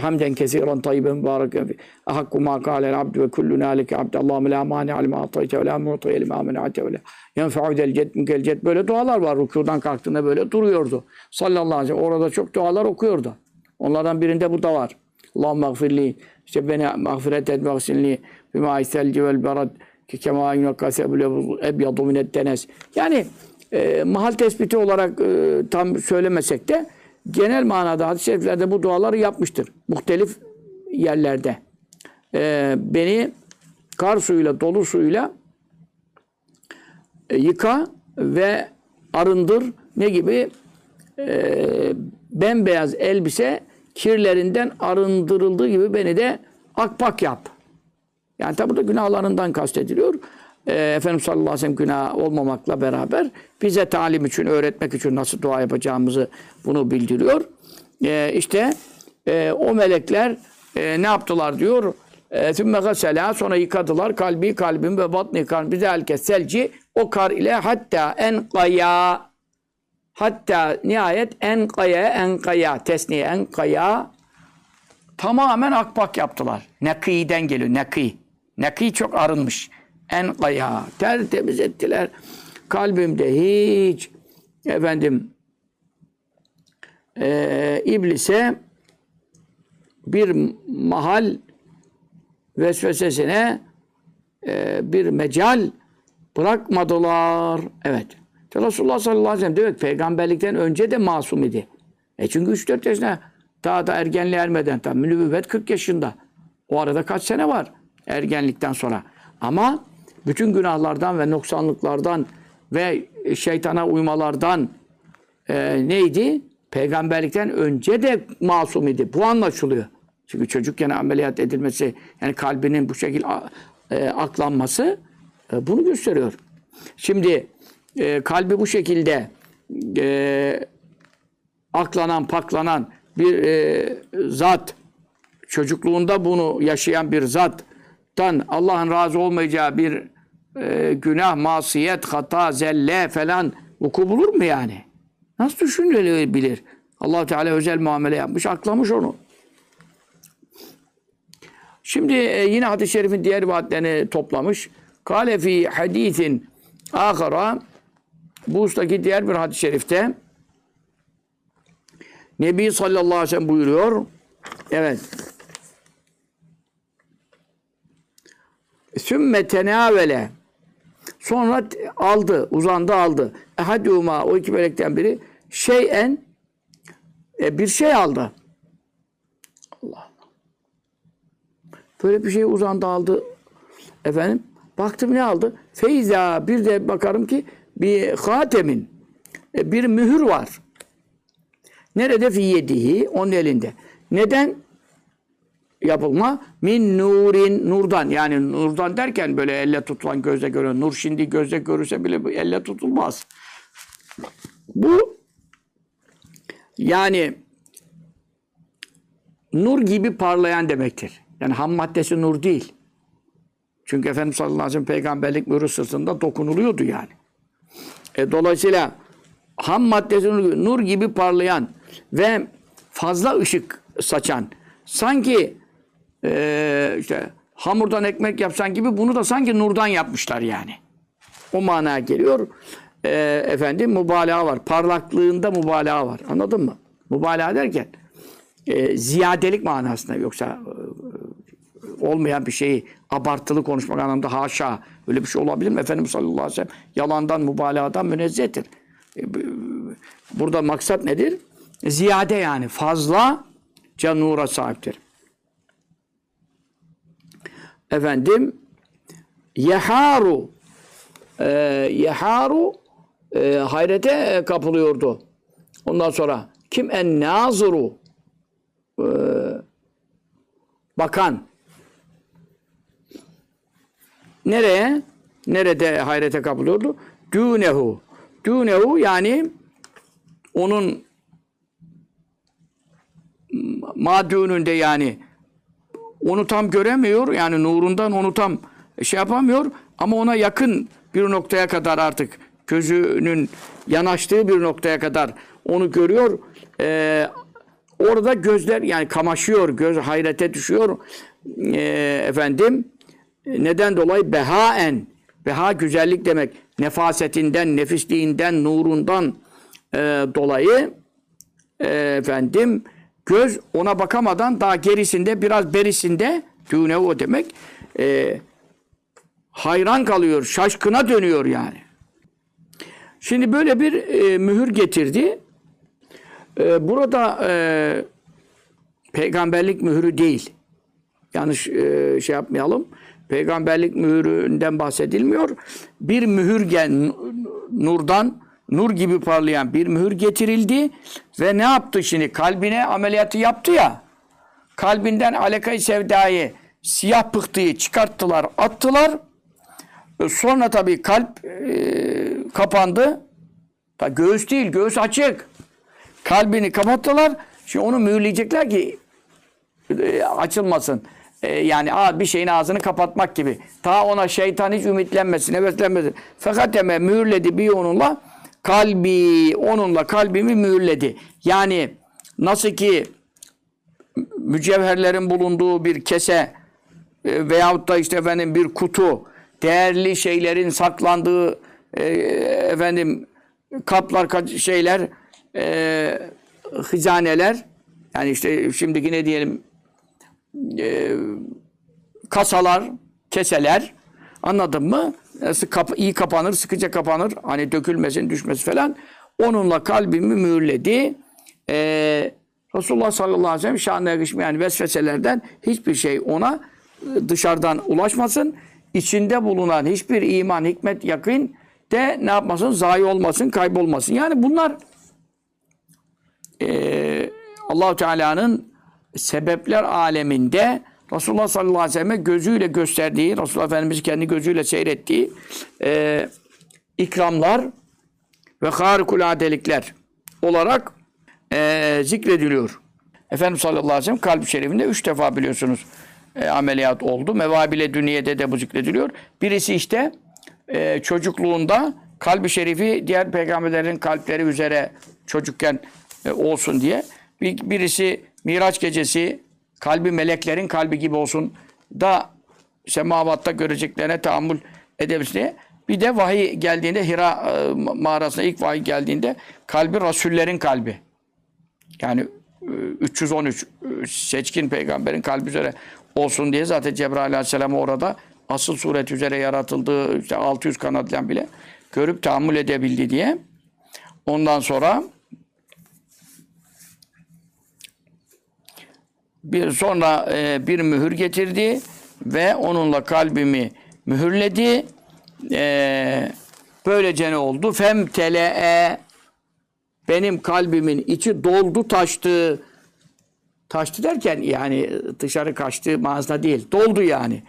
Hamden kesiren tayyiben mübareken fi. Ahakku ma kâlel abdü ve kulluna aleke abd. Allahümme la mani alima atayte ve la mu'taya lima mena'ate ve la yenfa'u del ced mükel ced. Böyle dualar var. Rükudan kalktığında böyle duruyordu. Sallallahu aleyhi ve sellem. Orada çok dualar okuyordu. Onlardan birinde bu da var. Allahümme gfirli. İşte beni mağfiret et mağsilni. Bima selci vel berad. Ki kema yunakkase ebyadu minet denes. Yani e, mahal tespiti olarak e, tam söylemesek de genel manada hadis-i şeriflerde bu duaları yapmıştır. Muhtelif yerlerde. E, beni kar suyuyla, dolu suyuyla e, yıka ve arındır. Ne gibi? E, bembeyaz elbise kirlerinden arındırıldığı gibi beni de akpak yap. Yani tabi burada günahlarından kastediliyor. E, Efendimiz sallallahu aleyhi ve sellem günah olmamakla beraber bize talim için, öğretmek için nasıl dua yapacağımızı bunu bildiriyor. E, işte e, o melekler e, ne yaptılar diyor. Sümme gasela sonra yıkadılar kalbi kalbim ve batni kalbi zelke selci o kar ile hatta en kaya hatta nihayet en kaya en kaya tesniye en kaya tamamen akpak yaptılar. Nekî'den geliyor. Nekî. Nekî çok arınmış. En kaya. Tertemiz ettiler. Kalbimde hiç efendim e, iblise bir mahal vesvesesine e, bir mecal bırakmadılar. Evet. Resulullah sallallahu aleyhi ve sellem demek peygamberlikten önce de masum idi. E çünkü 3-4 yaşında daha da ergenliğe ermeden tam nübüvvet 40 yaşında. O arada kaç sene var ergenlikten sonra. Ama bütün günahlardan ve noksanlıklardan ve şeytana uymalardan e, neydi? Peygamberlikten önce de masum idi. Bu anlaşılıyor. Çünkü çocukken ameliyat edilmesi, yani kalbinin bu şekilde e, aklanması e, bunu gösteriyor. Şimdi e, kalbi bu şekilde e, aklanan, paklanan bir e, zat, çocukluğunda bunu yaşayan bir zattan Allah'ın razı olmayacağı bir e, günah, masiyet, hata, zelle falan vuku bulur mu yani? Nasıl düşünülebilir? allah Teala özel muamele yapmış, aklamış onu. Şimdi e, yine hadis-i şerifin diğer rivayetlerini toplamış. Kale fi hadisin ahara bu ustaki diğer bir hadis-i şerifte Nebi sallallahu aleyhi ve sellem buyuruyor. Evet. Sümme tenavele Sonra aldı, uzandı aldı. Ehaduma o iki melekten biri şeyen e, bir şey aldı. Allah Allah. Böyle bir şey uzandı aldı. Efendim baktım ne aldı? Feyza bir de bakarım ki bir hatemin e, bir mühür var. Nerede fi yedihi? Onun elinde. Neden? Yapılma min nurin nurdan yani nurdan derken böyle elle tutulan gözle görünen nur şimdi gözle görürse bile bu elle tutulmaz. Bu yani nur gibi parlayan demektir. Yani ham maddesi nur değil. Çünkü Efendimiz sallallahu aleyhi ve sellem peygamberlik mührü sırtında dokunuluyordu yani. E, dolayısıyla ham maddesi nur, nur gibi parlayan ve fazla ışık saçan sanki e, işte hamurdan ekmek yapsan gibi bunu da sanki nurdan yapmışlar yani. O manaya geliyor. E, efendim mübalağa var. Parlaklığında mübalağa var. Anladın mı? Mübalağa derken e, ziyadelik manasında yoksa e, olmayan bir şeyi abartılı konuşmak anlamında haşa öyle bir şey olabilir mi? Efendimiz sallallahu aleyhi ve sellem yalandan mübalağadan münezzehtir. E, Burada maksat nedir? Ziyade yani fazla canura sahiptir. Efendim yeharu e, yeharu e, hayrete kapılıyordu. Ondan sonra kim en nazuru e, bakan nereye? Nerede hayrete kapılıyordu? Dünehu. Dünehu yani onun madününde yani onu tam göremiyor. Yani nurundan onu tam şey yapamıyor. Ama ona yakın bir noktaya kadar artık gözünün yanaştığı bir noktaya kadar onu görüyor. Ee, orada gözler yani kamaşıyor. Göz hayrete düşüyor. Ee, efendim neden dolayı? Behaen. Beha güzellik demek. Nefasetinden, nefisliğinden, nurundan e, dolayı e, efendim göz ona bakamadan daha gerisinde biraz berisinde düğne o demek e, hayran kalıyor, şaşkına dönüyor yani. Şimdi böyle bir e, mühür getirdi. E, burada e, peygamberlik mührü değil. Yanlış e, şey yapmayalım. Peygamberlik mühründen bahsedilmiyor. Bir mühür gel nurdan nur gibi parlayan bir mühür getirildi ve ne yaptı şimdi? Kalbine ameliyatı yaptı ya. Kalbinden alakayı sevdayı, siyah pıhtıyı çıkarttılar, attılar. E, Sonra tabii kalp e, kapandı. Ta göğüs değil, göğüs açık. Kalbini kapattılar. Şimdi onu mühürleyecekler ki e, açılmasın. E, yani a, bir şeyin ağzını kapatmak gibi. Ta ona şeytan hiç ümitlenmesin, heveslenmesin. Fakat deme mühürledi bir onunla kalbi, onunla kalbimi mühürledi. Yani nasıl ki mücevherlerin bulunduğu bir kese e, veyahut da işte efendim bir kutu, değerli şeylerin saklandığı e, efendim kaplar, ka- şeyler, e, hizaneler, yani işte şimdiki ne diyelim e, kasalar, keseler anladın mı? Kap- iyi kapanır, sıkıca kapanır. Hani dökülmesin, düşmesi falan. Onunla kalbimi mühürledi. E, Resulullah sallallahu aleyhi ve sellem şanına yakışmayan vesveselerden hiçbir şey ona e, dışarıdan ulaşmasın. İçinde bulunan hiçbir iman, hikmet, yakın de ne yapmasın? Zayi olmasın, kaybolmasın. Yani bunlar e, allah Teala'nın sebepler aleminde Resulullah sallallahu aleyhi ve selleme gözüyle gösterdiği, Resulullah Efendimiz kendi gözüyle seyrettiği e, ikramlar ve harikuladelikler olarak e, zikrediliyor. Efendimiz sallallahu aleyhi ve sellem kalp şerifinde üç defa biliyorsunuz e, ameliyat oldu. Mevabile Dünye'de de bu zikrediliyor. Birisi işte e, çocukluğunda kalbi şerifi diğer peygamberlerin kalpleri üzere çocukken e, olsun diye. Bir, birisi Miraç gecesi kalbi meleklerin kalbi gibi olsun da semavatta göreceklerine tahammül edebilsin diye. Bir de vahiy geldiğinde Hira e, mağarasına ilk vahiy geldiğinde kalbi rasullerin kalbi. Yani e, 313 e, seçkin peygamberin kalbi üzere olsun diye zaten Cebrail aleyhisselam orada asıl suret üzere yaratıldığı işte 600 kanatla bile görüp tahammül edebildi diye. Ondan sonra bir sonra e, bir mühür getirdi ve onunla kalbimi mühürledi. E, böylece ne oldu? Fem tele'e benim kalbimin içi doldu taştı. Taştı derken yani dışarı kaçtı manasında değil. Doldu yani.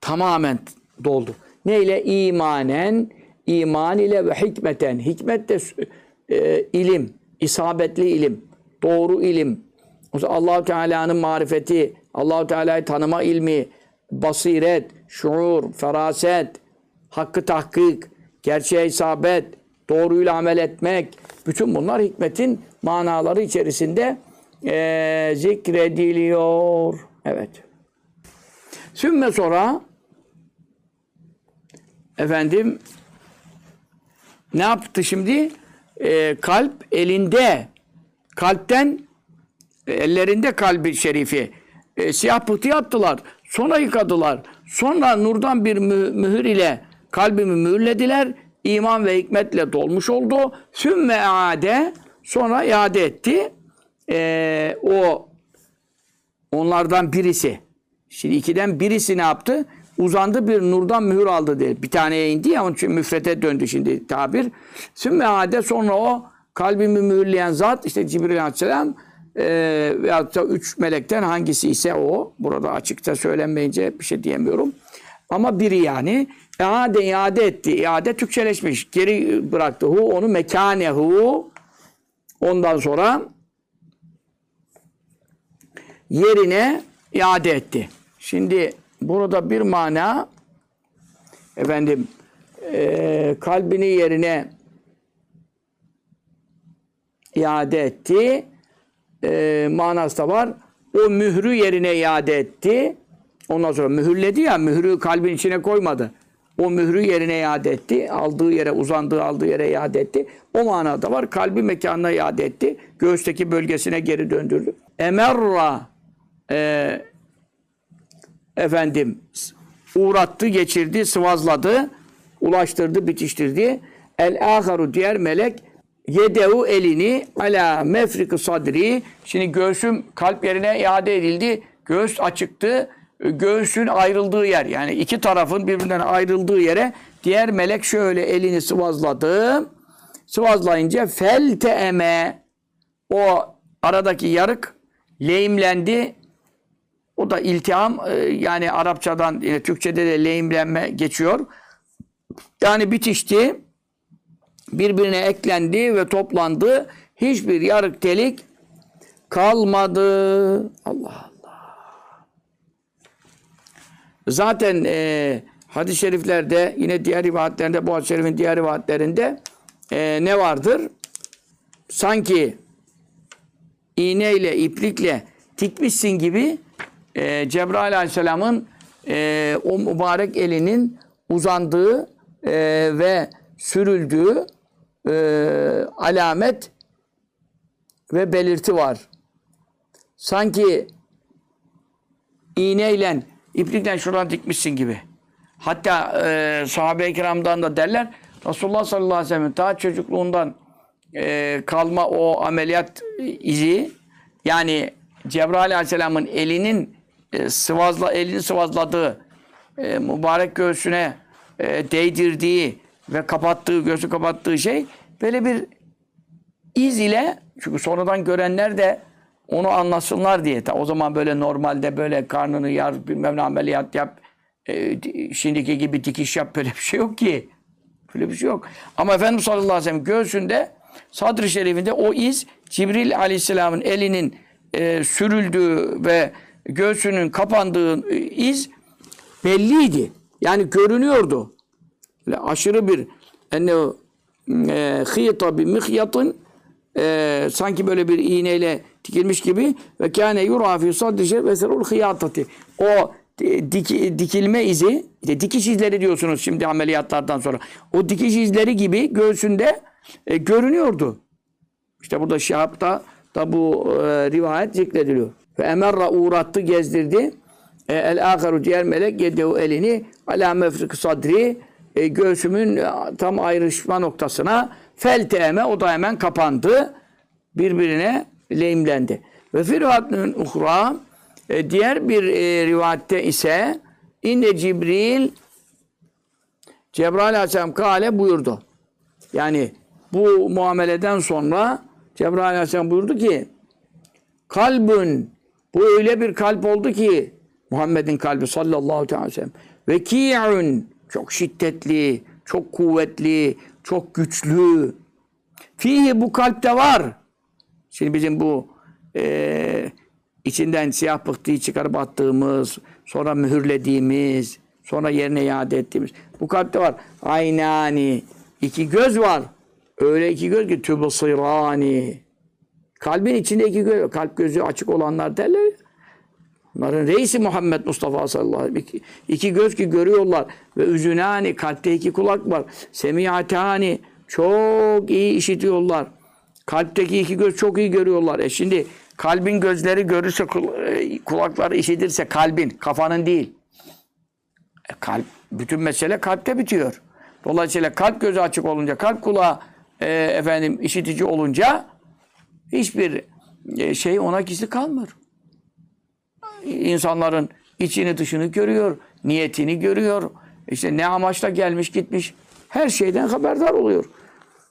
Tamamen doldu. Neyle? İmanen, iman ile ve hikmeten. Hikmet de e, ilim, isabetli ilim, doğru ilim. Allahu Teala'nın marifeti, Allahu Teala'yı tanıma ilmi, basiret, şuur, feraset, hakkı tahkik, gerçeğe isabet, doğruyla amel etmek, bütün bunlar hikmetin manaları içerisinde eee, zikrediliyor. Evet. Sümme sonra efendim ne yaptı şimdi? Eee, kalp elinde kalpten e, ellerinde kalbi şerifi e, siyah pıhtı yaptılar. Sonra yıkadılar. Sonra nurdan bir mü- mühür ile kalbimi mühürlediler. İman ve hikmetle dolmuş oldu. Sümme ade sonra iade etti. E, o onlardan birisi. Şimdi ikiden birisi ne yaptı? Uzandı bir nurdan mühür aldı diye. Bir taneye indi ya onun için müfrete döndü şimdi tabir. Sümme ade sonra o kalbimi mühürleyen zat işte Cibril Aleyhisselam e, veyahut da üç melekten hangisi ise o. Burada açıkça söylenmeyince bir şey diyemiyorum. Ama biri yani. İade iade etti. İade Türkçeleşmiş. Geri bıraktı. Hu onu mekanehu. Ondan sonra yerine iade etti. Şimdi burada bir mana efendim e, kalbini yerine iade etti. E, manası da var. O mührü yerine iade etti. Ondan sonra mühürledi ya, mührü kalbin içine koymadı. O mührü yerine iade etti. Aldığı yere, uzandığı aldığı yere iade etti. O manada var. Kalbi mekanına iade etti. Göğüsteki bölgesine geri döndürdü. Emerra e, efendim uğrattı, geçirdi, sıvazladı, ulaştırdı, bitiştirdi. El aharu diğer melek yedehu elini ala mefriki sadri. Şimdi göğsüm kalp yerine iade edildi. Göğüs açıktı. Göğsün ayrıldığı yer yani iki tarafın birbirinden ayrıldığı yere diğer melek şöyle elini sıvazladı. Sıvazlayınca fel teeme o aradaki yarık lehimlendi. O da iltiham e, yani Arapçadan yine Türkçede de lehimlenme geçiyor. Yani bitişti. Birbirine eklendi ve toplandı. Hiçbir yarık delik kalmadı. Allah Allah. Zaten e, hadis-i şeriflerde yine diğer rivayetlerde bu hadis-i şerifin diğer rivayetlerinde e, ne vardır? Sanki iğneyle, iplikle dikmişsin gibi e, Cebrail Aleyhisselam'ın e, o mübarek elinin uzandığı e, ve sürüldüğü e, alamet ve belirti var. Sanki iğneyle, iplikle şuradan dikmişsin gibi. Hatta e, sahabe-i kiramdan da derler, Resulullah sallallahu aleyhi ve sellem daha çocukluğundan e, kalma o ameliyat izi, yani Cebrail aleyhisselamın elinin e, sıvazla elini sıvazladığı e, mübarek göğsüne e, değdirdiği ve kapattığı göğsü kapattığı şey böyle bir iz ile çünkü sonradan görenler de onu anlasınlar diye. Ta o zaman böyle normalde böyle karnını yar bilmem ne ameliyat yap e, şimdiki gibi dikiş yap böyle bir şey yok ki. Böyle bir şey yok. Ama Efendimiz sallallahu aleyhi ve sellem göğsünde sadr-ı şerifinde o iz Cibril aleyhisselamın elinin e, sürüldüğü ve göğsünün kapandığı e, iz belliydi. Yani görünüyordu. Aşırı bir ennehu e, hıyta bi mihyatın e, sanki böyle bir iğneyle dikilmiş gibi ve kâne yura fî sadri ve serul hıyatati. O di- dik- dikilme izi, işte dikiş izleri diyorsunuz şimdi ameliyatlardan sonra. O dikiş izleri gibi göğsünde e, görünüyordu. İşte burada Şihab'da da bu e, rivayet zikrediliyor. Ve emerra uğrattı, gezdirdi. E, el aharu diğer melek yedehu elini ala mefrik sadri e, göğsümün e, tam ayrışma noktasına felteme o da hemen kapandı. Birbirine lehimlendi. Ve firatnın uhra e, diğer bir e, rivayette ise inne Cibril Cebrail Aleyhisselam kale buyurdu. Yani bu muameleden sonra Cebrail Aleyhisselam buyurdu ki kalbün bu öyle bir kalp oldu ki Muhammed'in kalbi sallallahu aleyhi ve sellem veki'un çok şiddetli, çok kuvvetli, çok güçlü. Fihi bu kalpte var. Şimdi bizim bu eee, içinden siyah pıhtıyı çıkarıp attığımız, sonra mühürlediğimiz, sonra yerine iade ettiğimiz. Bu kalpte var. Aynani. iki göz var. Öyle iki göz ki tübsirani. Kalbin içinde iki göz. Kalp gözü açık olanlar derler. Bunların reisi Muhammed Mustafa sallallahu aleyhi ve sellem. İki, iki göz ki görüyorlar. Ve üzünani kalpte iki kulak var. Semiyatani çok iyi işitiyorlar. Kalpteki iki göz çok iyi görüyorlar. E şimdi kalbin gözleri görürse e, kulakları işitirse kalbin kafanın değil. E kalp bütün mesele kalpte bitiyor. Dolayısıyla kalp gözü açık olunca, kalp kulağı e, efendim işitici olunca hiçbir e, şey ona gizli kalmıyor insanların içini dışını görüyor, niyetini görüyor. İşte ne amaçla gelmiş gitmiş her şeyden haberdar oluyor.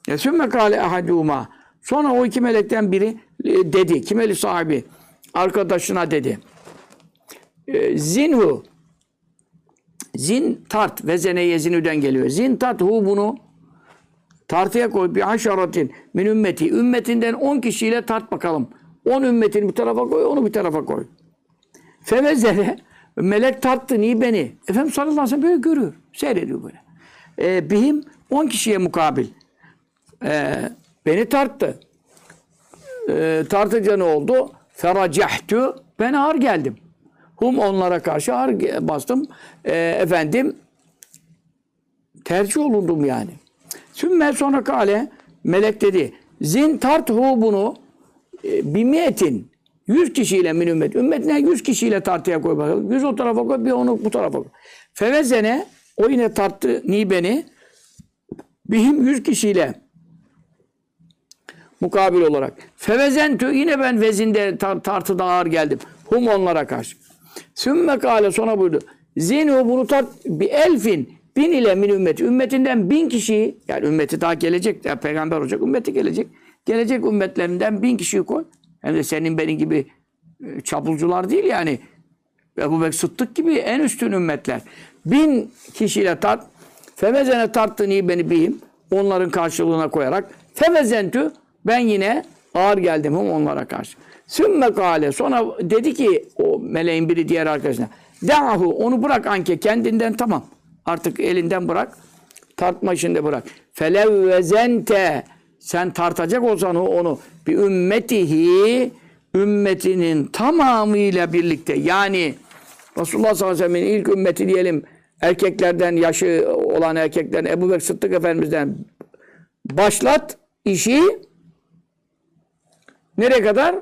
E sümme kâle ehadûmâ. Sonra o iki melekten biri e, dedi. Kimeli sahibi? Arkadaşına dedi. E, zinhu. Zin tart. Ve zeneye zinüden geliyor. Zin tart hu bunu tartıya koy. Bir haşaratin min ümmeti. Ümmetinden 10 kişiyle tart bakalım. 10 ümmetini bir tarafa koy, onu bir tarafa koy. Fevezere melek tarttı niye beni? Efendimiz sallallahu aleyhi ve sellem böyle görüyor. Seyrediyor böyle. Ee, bihim 10 kişiye mukabil. Ee, beni tarttı. Ee, tartınca ne oldu? Feracehtu. Ben ağır geldim. Hum onlara karşı ağır bastım. Ee, efendim tercih olundum yani. Sümme sonra kale melek dedi. Zin tarthu bunu e, bimiyetin 100 kişiyle min ümmet. Ümmetine 100 kişiyle tartıya koy bakalım. 100 o tarafa koy, bir onu bu tarafa koy. Fevezene o yine tarttı ni beni. Bihim 100 kişiyle mukabil olarak. Fevezentü yine ben vezinde tar- tartıda ağır geldim. Hum onlara karşı. Sümme kâle sonra buyurdu. Zinu bunu tart bir elfin bin ile min ümmeti. Ümmetinden bin kişiyi yani ümmeti daha gelecek. Ya peygamber olacak. Ümmeti gelecek. Gelecek ümmetlerinden bin kişiyi koy. Hem de senin benim gibi e, çapulcular değil yani. Ebu Bekir Sıddık gibi en üstün ümmetler. Bin kişiyle tart. Fevezene tarttın iyi beni bihim. Onların karşılığına koyarak. Fevezentü ben yine ağır geldim hum onlara karşı. Sümme kale sonra dedi ki o meleğin biri diğer arkadaşına. Da'hu onu bırak anke kendinden tamam. Artık elinden bırak. Tartma işinde bırak. Felevvezente sen tartacak olsan onu bir ümmetihi ümmetinin tamamıyla birlikte yani Resulullah sallallahu aleyhi ve sellem'in ilk ümmeti diyelim erkeklerden yaşı olan erkeklerden Ebu Bekir Sıddık Efendimiz'den başlat işi nereye kadar?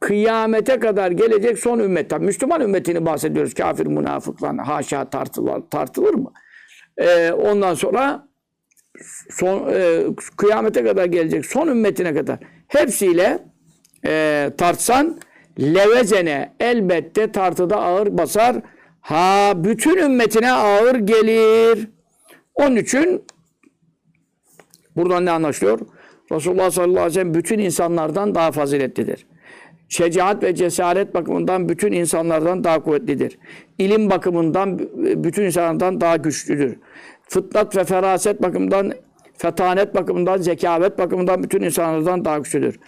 Kıyamete kadar gelecek son ümmet. Tabii Müslüman ümmetini bahsediyoruz. Kafir, münafıklar haşa tartılır, tartılır mı? Ee, ondan sonra son e, kıyamete kadar gelecek son ümmetine kadar hepsiyle e, tartsan levezene elbette tartıda ağır basar. Ha bütün ümmetine ağır gelir. Onun için buradan ne anlaşılıyor? Resulullah sallallahu aleyhi ve sellem bütün insanlardan daha faziletlidir. Şecaat ve cesaret bakımından bütün insanlardan daha kuvvetlidir. İlim bakımından bütün insanlardan daha güçlüdür. Fıtnat ve feraset bakımından, fetanet bakımından, zekavet bakımından bütün insanlardan daha güçlüdür.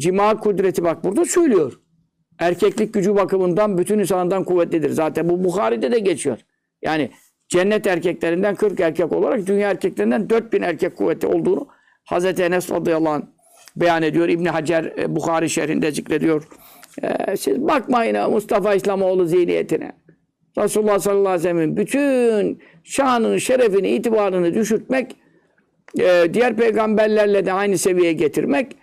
Cima kudreti bak burada söylüyor. Erkeklik gücü bakımından bütün insanlardan kuvvetlidir. Zaten bu Bukhari'de de geçiyor. Yani cennet erkeklerinden 40 erkek olarak dünya erkeklerinden 4000 erkek kuvveti olduğunu Hazreti Enes radıyallahu anh beyan ediyor. İbni Hacer e, Bukhari şehrinde zikrediyor. E, siz bakmayın Mustafa İslamoğlu zihniyetine. Resulullah sallallahu aleyhi ve sellem'in bütün şanını, şerefini, itibarını düşürtmek, e, diğer peygamberlerle de aynı seviyeye getirmek,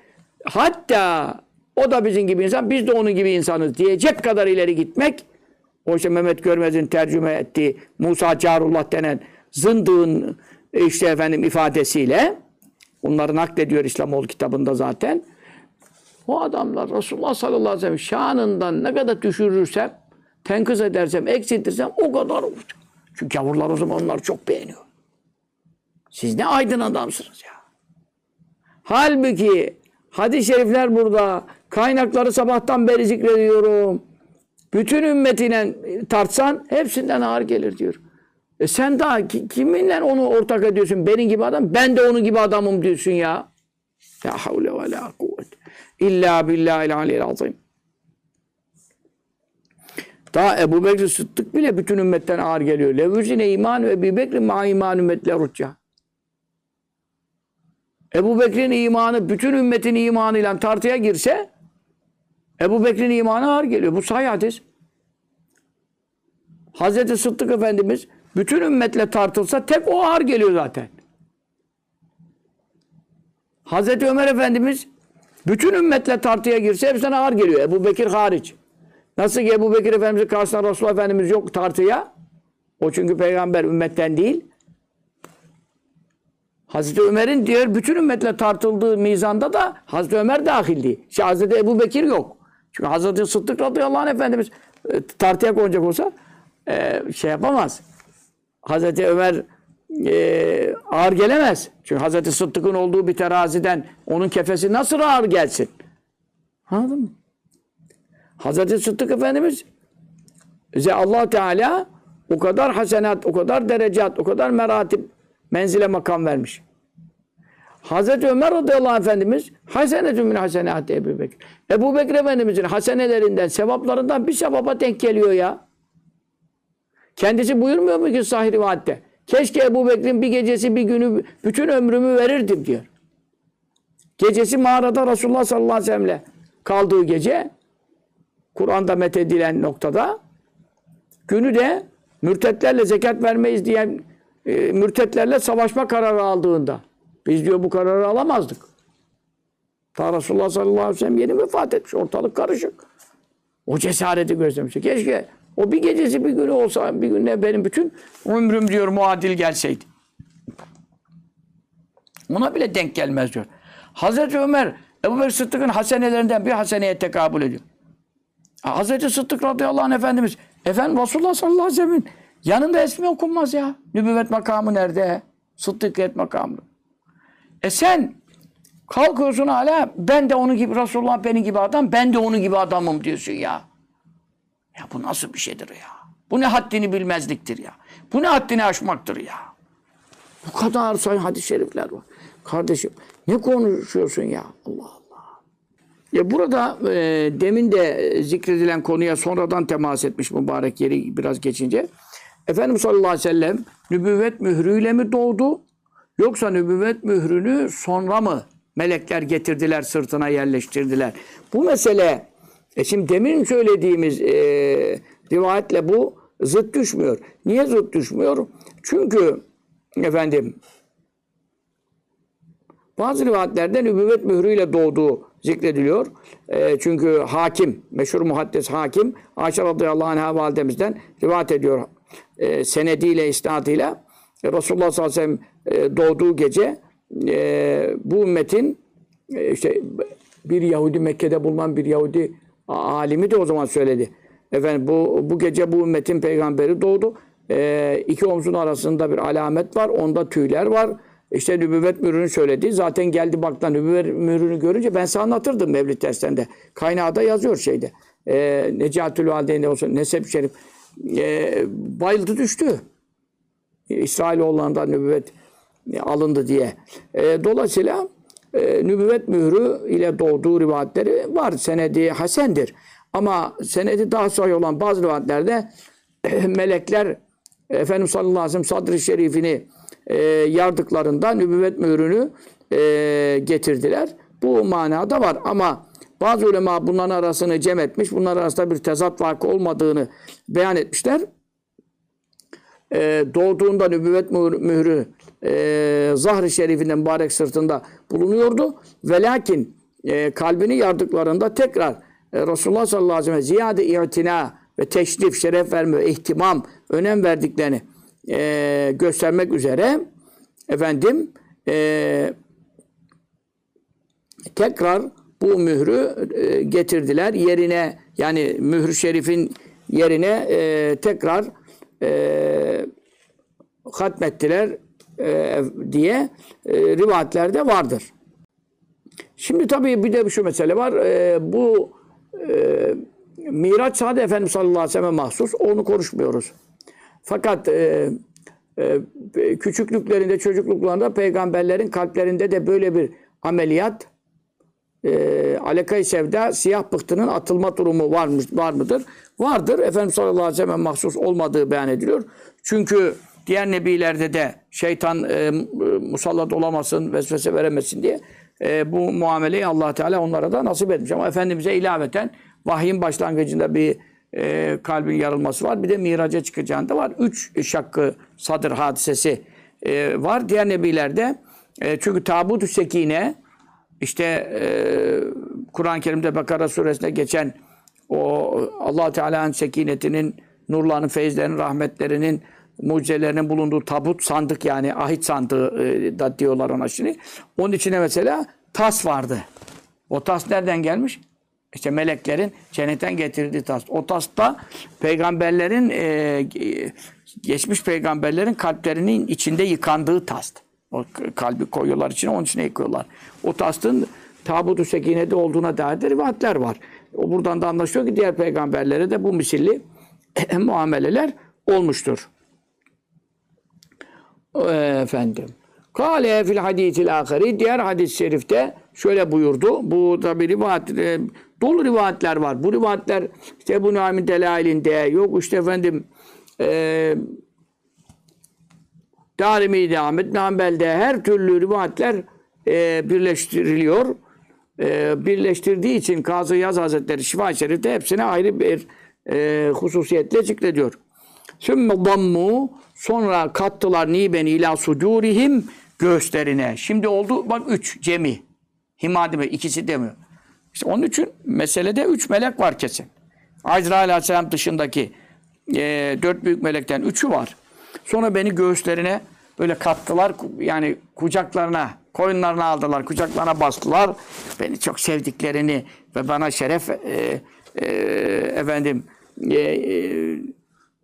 hatta o da bizim gibi insan, biz de onun gibi insanız diyecek kadar ileri gitmek, o işte Mehmet Görmez'in tercüme ettiği Musa Carullah denen zındığın e, işte efendim ifadesiyle, bunları naklediyor İslamoğlu kitabında zaten, o adamlar Resulullah sallallahu aleyhi ve sellem şanından ne kadar düşürürsem, tenkız edersem, eksiltirsem o kadar olur. Çünkü gavurlar o zaman onları çok beğeniyor. Siz ne aydın adamsınız ya. Halbuki hadis-i şerifler burada. Kaynakları sabahtan beri zikrediyorum. Bütün ümmetine tartsan hepsinden ağır gelir diyor. E sen daha ki- kiminle onu ortak ediyorsun? Benim gibi adam. Ben de onun gibi adamım diyorsun ya. La havle ve la kuvvet. İlla billahil aliyyil azim. Daha Ebu Bekir Sıddık bile bütün ümmetten ağır geliyor. Levüzine iman ve Ebu Bekir ma iman ümmetle rutça. Ebu Bekir'in imanı bütün ümmetin imanıyla tartıya girse Ebu Bekir'in imanı ağır geliyor. Bu sahih hadis. Hazreti Sıddık Efendimiz bütün ümmetle tartılsa tek o ağır geliyor zaten. Hazreti Ömer Efendimiz bütün ümmetle tartıya girse hepsine ağır geliyor. Ebu Bekir hariç. Nasıl ki Ebu Bekir Efendimiz'in karşısında Resulullah Efendimiz yok tartıya. O çünkü peygamber ümmetten değil. Hazreti Ömer'in diğer bütün ümmetle tartıldığı mizanda da Hazreti Ömer dahil değil. İşte Hazreti Ebu Bekir yok. Çünkü Hazreti Sıddık radıyallahu anh Efendimiz e, tartıya konacak olsa e, şey yapamaz. Hazreti Ömer e, ağır gelemez. Çünkü Hazreti Sıddık'ın olduğu bir teraziden onun kefesi nasıl ağır gelsin? Anladın mı? Hazreti Sıddık Efendimiz allah Teala o kadar hasenat, o kadar derecat, o kadar meratip, menzile makam vermiş. Hazreti Ömer radıyallahu anh Efendimiz hasenetü min hasenati Ebu Bekir. Ebu Bekir Efendimizin hasenelerinden, sevaplarından bir sevaba denk geliyor ya. Kendisi buyurmuyor mu ki sahih rivayette? Keşke Ebu Bekir'in bir gecesi bir günü bütün ömrümü verirdim diyor. Gecesi mağarada Resulullah sallallahu aleyhi ve sellem'le kaldığı gece Kur'an'da methedilen noktada günü de mürtetlerle zekat vermeyiz diyen e, mürtetlerle savaşma kararı aldığında biz diyor bu kararı alamazdık. Ta Resulullah sallallahu aleyhi ve sellem yeni vefat etmiş. Ortalık karışık. O cesareti göstermiş. Keşke o bir gecesi bir günü olsa bir günde benim bütün ömrüm diyor muadil gelseydi. Ona bile denk gelmez diyor. Hazreti Ömer Ebu Bekir Sıddık'ın hasenelerinden bir haseneye tekabül ediyor. Hazreti Sıddık radıyallahu anh Efendimiz Efendim Resulullah sallallahu aleyhi ve sellem'in yanında ismi okunmaz ya. Nübüvvet makamı nerede? Sıddıkiyet makamı. E sen kalkıyorsun hala ben de onun gibi Resulullah benim gibi adam ben de onun gibi adamım diyorsun ya. Ya bu nasıl bir şeydir ya? Bu ne haddini bilmezliktir ya. Bu ne haddini aşmaktır ya. Bu kadar sayın hadis-i şerifler var. Kardeşim ne konuşuyorsun ya? Allah Allah. Ya burada e, demin de zikredilen konuya sonradan temas etmiş mübarek yeri biraz geçince. Efendimiz sallallahu aleyhi ve sellem nübüvvet mührüyle mi doğdu? Yoksa nübüvvet mührünü sonra mı melekler getirdiler sırtına yerleştirdiler? Bu mesele e şimdi demin söylediğimiz e, rivayetle bu zıt düşmüyor. Niye zıt düşmüyor? Çünkü efendim bazı rivayetlerde nübüvvet mührüyle doğduğu zikrediliyor. E, çünkü hakim, meşhur muhaddis hakim Ayşe radıyallahu anh'a validemizden rivayet ediyor. E, senediyle, isnadıyla e, Resulullah sallallahu aleyhi ve sellem e, doğduğu gece e, bu ümmetin e, işte bir Yahudi Mekke'de bulunan bir Yahudi alimi de o zaman söyledi. Efendim bu bu gece bu ümmetin peygamberi doğdu. E, iki omzun arasında bir alamet var. Onda tüyler var. İşte nübüvvet mührünü söyledi. Zaten geldi bakla nübüvvet mührünü görünce ben sana anlatırdım Mevlid derslerinde. Kaynağı da yazıyor şeyde. E, Necatül Valideyn'de olsun Nesep Şerif. E, bayıldı düştü. İsrailoğullarından nübüvvet alındı diye. E, dolayısıyla e, nübüvvet mührü ile doğduğu rivayetleri var. Senedi hasendir. Ama senedi daha sahih olan bazı rivayetlerde e, melekler Efendimiz sallallahu aleyhi ve sellem sadr-ı şerifini e, yardıklarında nübüvvet mührünü e, getirdiler. Bu manada var ama bazı ulema bunların arasını cem etmiş. Bunların arasında bir tezat vakı olmadığını beyan etmişler. e, doğduğunda nübüvvet mührü, e, zahri şerifinden mübarek sırtında bulunuyordu. Ve lakin e, kalbini yardıklarında tekrar e, Resulullah sallallahu aleyhi ve sellem ziyade i'tina ve teşrif, şeref verme, ihtimam, önem verdiklerini e, göstermek üzere efendim e, tekrar bu mührü e, getirdiler. Yerine yani mührü şerifin yerine e, tekrar e, hatmettiler e, diye e, rivayetlerde vardır. Şimdi tabii bir de şu mesele var. E, bu e, Miraç sadece Efendimiz sallallahu aleyhi ve sellem mahsus. Onu konuşmuyoruz. Fakat e, e, küçüklüklerinde, çocukluklarında peygamberlerin kalplerinde de böyle bir ameliyat e, alakay sevda siyah pıhtının atılma durumu varmış, var mıdır? Vardır. Efendimiz sallallahu aleyhi ve sellem mahsus olmadığı beyan ediliyor. Çünkü diğer nebilerde de şeytan e, musallat olamasın, vesvese veremesin diye e, bu muameleyi allah Teala onlara da nasip etmiş. Ama Efendimiz'e ilaveten vahyin başlangıcında bir e, kalbin yarılması var. Bir de miraca çıkacağında var. Üç şakkı sadır hadisesi e, var. Diğer nebilerde e, çünkü tabut-ü sekine işte e, Kur'an-ı Kerim'de Bakara suresinde geçen o allah Teala'nın sekinetinin, nurlarının, feyizlerinin, rahmetlerinin, mucizelerinin bulunduğu tabut sandık yani ahit sandığı e, da diyorlar ona şimdi. Onun içine mesela tas vardı. O tas nereden gelmiş? İşte meleklerin cennetten getirdiği tas. O tas da peygamberlerin e, geçmiş peygamberlerin kalplerinin içinde yıkandığı tas. O kalbi koyuyorlar içine, onun içine yıkıyorlar. O tastın tabutu sekinede olduğuna dair de rivayetler var. O buradan da anlaşılıyor ki diğer peygamberlere de bu misilli muameleler olmuştur. Efendim. Kale fil hadisil ahiri diğer hadis-i şerifte şöyle buyurdu. Bu tabi rivayet e, dolu rivayetler var. Bu rivayetler işte bu Nuaymin Delail'inde yok işte efendim e, Darimi'de, Ahmet Hanbel'de her türlü rivayetler e, birleştiriliyor. E, birleştirdiği için Kazı Yaz Hazretleri Şifa-i Şerif'te hepsine ayrı bir e, hususiyetle zikrediyor. Sümme dammu sonra kattılar nibeni ila sudurihim göğüslerine. Şimdi oldu bak üç cemi. Himadime ikisi demiyor. İşte onun için meselede üç melek var kesin. Azrail Aleyhisselam dışındaki e, dört büyük melekten üçü var. Sonra beni göğüslerine böyle kattılar. Yani kucaklarına, koyunlarına aldılar, kucaklarına bastılar. Beni çok sevdiklerini ve bana şeref e, e, efendim e, e,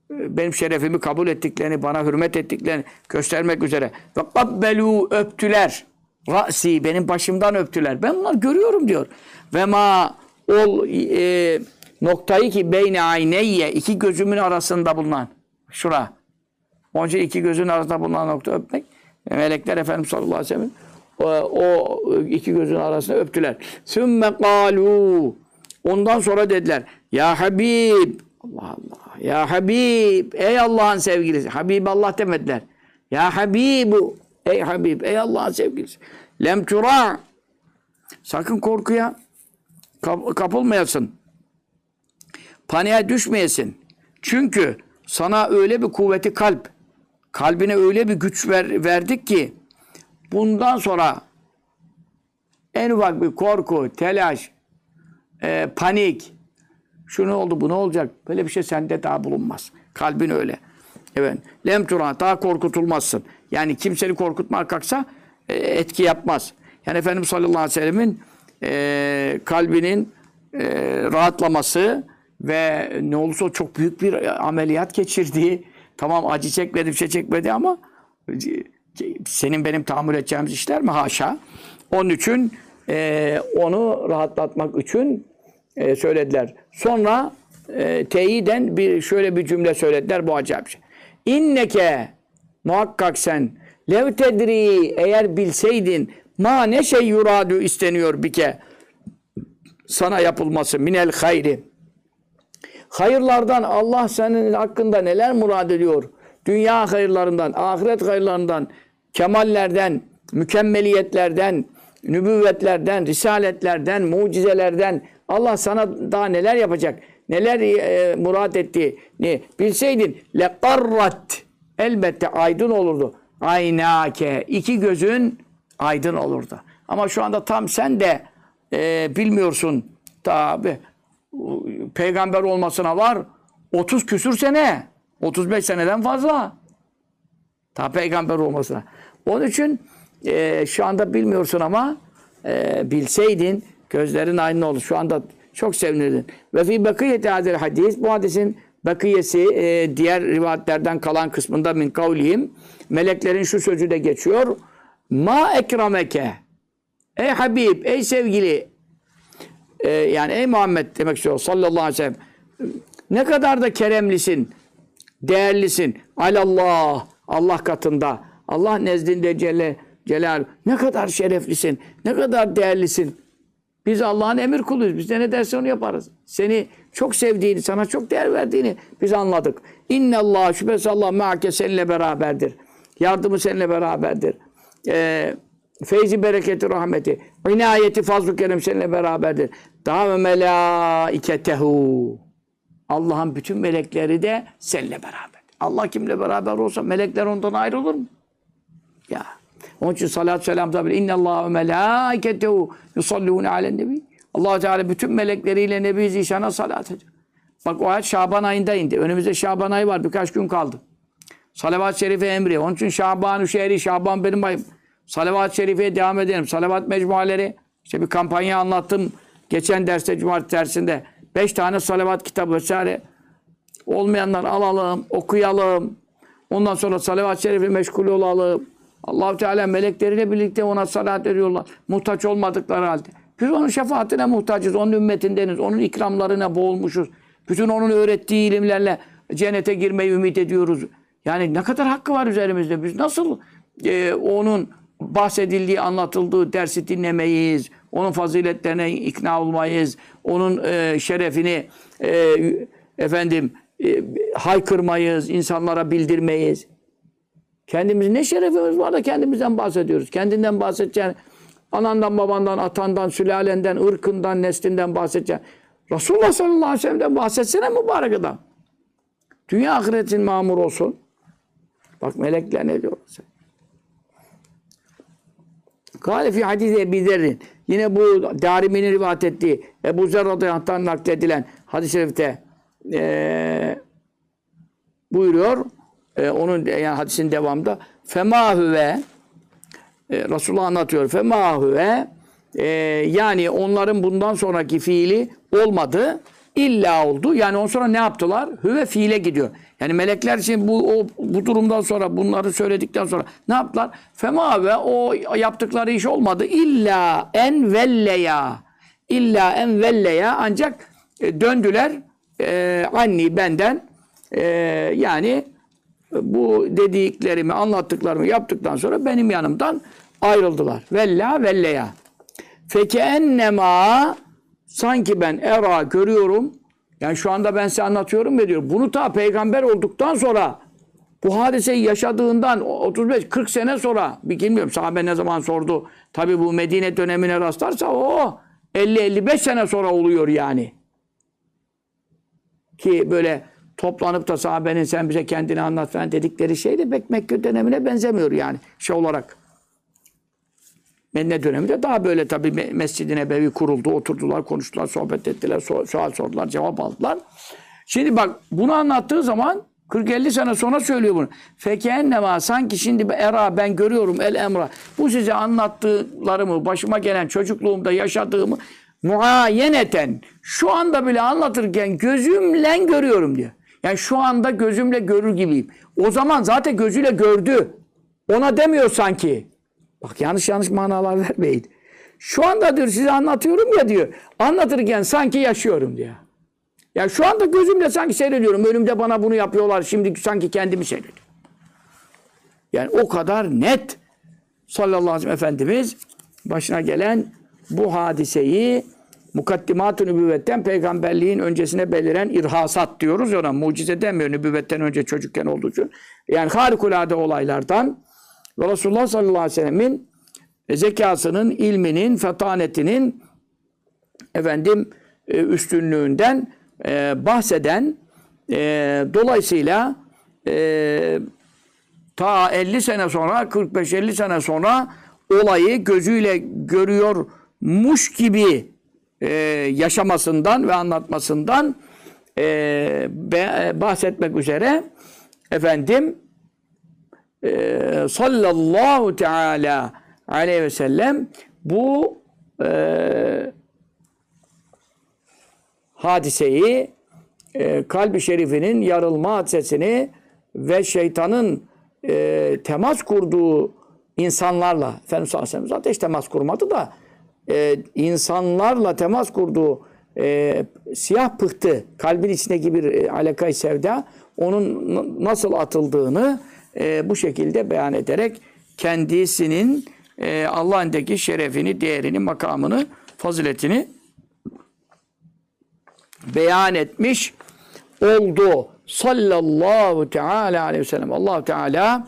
benim şerefimi kabul ettiklerini, bana hürmet ettiklerini göstermek üzere. Ve kabbelu öptüler. Ra'si benim başımdan öptüler. Ben bunları görüyorum diyor. Ve ma ol e, noktayı ki beyne ayneyye iki gözümün arasında bulunan şura. Onun için iki gözün arasında bulunan nokta öpmek. Melekler Efendimiz sallallahu aleyhi ve sellem o, o iki gözün arasında öptüler. Sümme kalu ondan sonra dediler ya Habib Allah Allah ya Habib ey Allah'ın sevgilisi Habib Allah demediler. Ya Habibu ey Habib ey Allah'ın sevgilisi. Lem tura sakın korkuya kap kapılmayasın. Paniğe düşmeyesin. Çünkü sana öyle bir kuvveti kalp, kalbine öyle bir güç ver, verdik ki bundan sonra en ufak bir korku, telaş, e, panik, şu ne oldu, bu ne olacak? Böyle bir şey sende daha bulunmaz. Kalbin öyle. Evet. Lem turan, daha korkutulmazsın. Yani kimseni korkutmaya kalksa e, etki yapmaz. Yani Efendimiz sallallahu aleyhi ve sellemin e, kalbinin e, rahatlaması ve ne olursa çok büyük bir ameliyat geçirdiği, tamam acı çekmedi, bir şey çekmedi ama senin benim tahammül edeceğimiz işler mi? Haşa. Onun için e, onu rahatlatmak için e, söylediler. Sonra e, teyiden bir şöyle bir cümle söylediler bu acayip şey. İnneke muhakkak sen. Lev tedri eğer bilseydin ma ne şey yuradu isteniyor bike sana yapılması minel hayri. Hayırlardan Allah senin hakkında neler murad ediyor? Dünya hayırlarından ahiret hayırlarından kemallerden mükemmeliyetlerden nübüvvetlerden risaletlerden mucizelerden Allah sana daha neler yapacak neler e, murad ettiğini bilseydin leqarrat elbette aydın olurdu. Aynake iki gözün aydın olurdu. Ama şu anda tam sen de e, bilmiyorsun tabi peygamber olmasına var 30 küsür sene 35 seneden fazla. Ta peygamber olmasına. Onun için e, şu anda bilmiyorsun ama e, bilseydin gözlerin aydın olur. Şu anda çok sevinirdin. Ve fi bakiyeti hadil hadis bu hadisin bakiyesi e, diğer rivayetlerden kalan kısmında min kavlihim meleklerin şu sözü de geçiyor. Ma ekrameke Ey Habib, ey sevgili e, yani ey Muhammed demek istiyor sallallahu aleyhi ve sellem ne kadar da keremlisin, değerlisin. Alallah, Allah katında. Allah nezdinde Celle Celal. Ne kadar şereflisin, ne kadar değerlisin. Biz Allah'ın emir kuluyuz. Biz ne derse onu yaparız. Seni çok sevdiğini, sana çok değer verdiğini biz anladık. İnne Allah şüphesiz Allah me'ake seninle beraberdir. Yardımı seninle beraberdir. Ee, feyzi, bereketi, rahmeti, inayeti, fazl-ı kerem seninle beraberdir. Daha ve melaiketehu. Allah'ın bütün melekleri de seninle beraber. Allah kimle beraber olsa melekler ondan ayrılır mı? Ya. Onun için salatü selam tabi. İnne Allah ve melâiketehu yusallûne alen nebi. allah Teala bütün melekleriyle Nebi Zişan'a salat ediyor. Bak o ayet Şaban ayında indi. Önümüzde Şaban ayı var. Birkaç gün kaldı. Salavat-ı Şerife emri. Onun için Şaban-ı Şehri, Şaban benim ayım. Salavat-ı Şerife'ye devam edelim. Salavat mecmualeri. İşte bir kampanya anlattım. Geçen derste, cumartesi dersinde. Beş tane salavat kitabı vesaire. Olmayanlar alalım, okuyalım. Ondan sonra salavat-ı şerifi meşgul olalım. Allah Teala melekleriyle birlikte ona salat ediyorlar. Muhtaç olmadıkları halde. Biz onun şefaatine muhtacız. Onun ümmetindeniz. Onun ikramlarına boğulmuşuz. Bütün onun öğrettiği ilimlerle cennete girmeyi ümit ediyoruz. Yani ne kadar hakkı var üzerimizde. Biz nasıl e, onun bahsedildiği, anlatıldığı dersi dinlemeyiz. Onun faziletlerine ikna olmayız. Onun e, şerefini e, efendim e, haykırmayız, insanlara bildirmeyiz. Kendimiz ne şerefimiz var da kendimizden bahsediyoruz. Kendinden bahsedeceğin, anandan, babandan, atandan, sülalenden, ırkından, neslinden bahsedeceğin. Resulullah sallallahu aleyhi ve sellem'den bahsetsene mübarek adam. Dünya ahiretin mamur olsun. Bak melekler ne diyor? Kale fi hadis Ebi Zerrin. Yine bu Darimi'nin rivayet ettiği Ebu Zer radıyallahu nakledilen hadis-i şerifte e, buyuruyor. E, onun yani hadisin devamında fema huve e, Resulullah anlatıyor. Fema huve e, yani onların bundan sonraki fiili olmadı. illa oldu. Yani ondan sonra ne yaptılar? Hüve fiile gidiyor. Yani melekler için bu o, bu durumdan sonra bunları söyledikten sonra ne yaptılar? Fema ve o yaptıkları iş olmadı. İlla en velleya. İlla en velleya ancak e, döndüler e, anni benden e, yani bu dediklerimi anlattıklarımı yaptıktan sonra benim yanımdan ayrıldılar. Vella velleya. Feke ennema sanki ben era görüyorum yani şu anda ben size anlatıyorum ya diyor. Bunu ta peygamber olduktan sonra bu hadiseyi yaşadığından 35-40 sene sonra bir bilmiyorum sahabe ne zaman sordu. Tabi bu Medine dönemine rastlarsa o 50-55 sene sonra oluyor yani. Ki böyle toplanıp da sahabenin sen bize kendini anlat falan dedikleri şey de pek Mekke dönemine benzemiyor yani şey olarak. Medine döneminde daha böyle tabii Mescid-i Nebevi kuruldu, oturdular, konuştular, sohbet ettiler, sual sordular, cevap aldılar. Şimdi bak bunu anlattığı zaman 40-50 sene sonra söylüyor bunu. Fekennema sanki şimdi era ben görüyorum el emra. Bu size anlattıklarımı, başıma gelen çocukluğumda yaşadığımı muayeneten şu anda bile anlatırken gözümle görüyorum diyor. Yani şu anda gözümle görür gibiyim. O zaman zaten gözüyle gördü. Ona demiyor sanki. Bak yanlış yanlış manalar vermeyin. Şu anda diyor size anlatıyorum ya diyor. Anlatırken sanki yaşıyorum diyor. Ya şu anda gözümle sanki seyrediyorum. Önümde bana bunu yapıyorlar. Şimdi sanki kendimi seyrediyorum. Yani o kadar net sallallahu aleyhi ve sellem Efendimiz başına gelen bu hadiseyi mukaddimat-ı nübüvvetten peygamberliğin öncesine beliren irhasat diyoruz ona. Mucize demiyor nübüvvetten önce çocukken olduğu için. Yani harikulade olaylardan ve Resulullah sallallahu aleyhi ve sellemin zekasının, ilminin, fetanetinin efendim e, üstünlüğünden e, bahseden e, dolayısıyla ta 50 sene sonra 45-50 sene sonra olayı gözüyle görüyormuş gibi e, yaşamasından ve anlatmasından e, be- bahsetmek üzere efendim e, sallallahu teala aleyhi ve sellem bu e, hadiseyi e, kalbi şerifinin yarılma hadisesini ve şeytanın e, temas kurduğu insanlarla Efendimiz sallallahu zaten hiç temas kurmadı da e, insanlarla temas kurduğu e, siyah pıhtı kalbin içindeki bir e, alakay sevda onun nasıl atıldığını e, bu şekilde beyan ederek kendisinin e, Allah'ındaki şerefini, değerini, makamını, faziletini beyan etmiş oldu. Sallallahu teala aleyhi ve sellem. allah Teala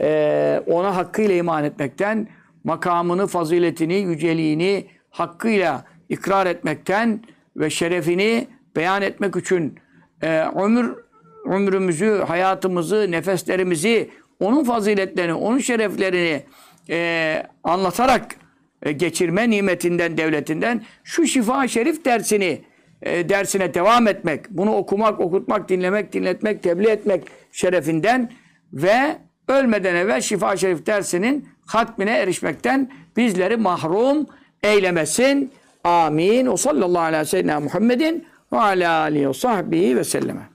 e, ona hakkıyla iman etmekten, makamını, faziletini, yüceliğini hakkıyla ikrar etmekten ve şerefini beyan etmek için e, ömür ömrümüzü, hayatımızı, nefeslerimizi, onun faziletlerini, onun şereflerini e, anlatarak e, geçirme nimetinden, devletinden şu şifa şerif dersini e, dersine devam etmek, bunu okumak, okutmak, dinlemek, dinletmek, tebliğ etmek şerefinden ve ölmeden evvel şifa şerif dersinin hatmine erişmekten bizleri mahrum eylemesin. Amin. O sallallahu aleyhi ve sellem Muhammedin ve ala alihi ve sahbihi ve selleme.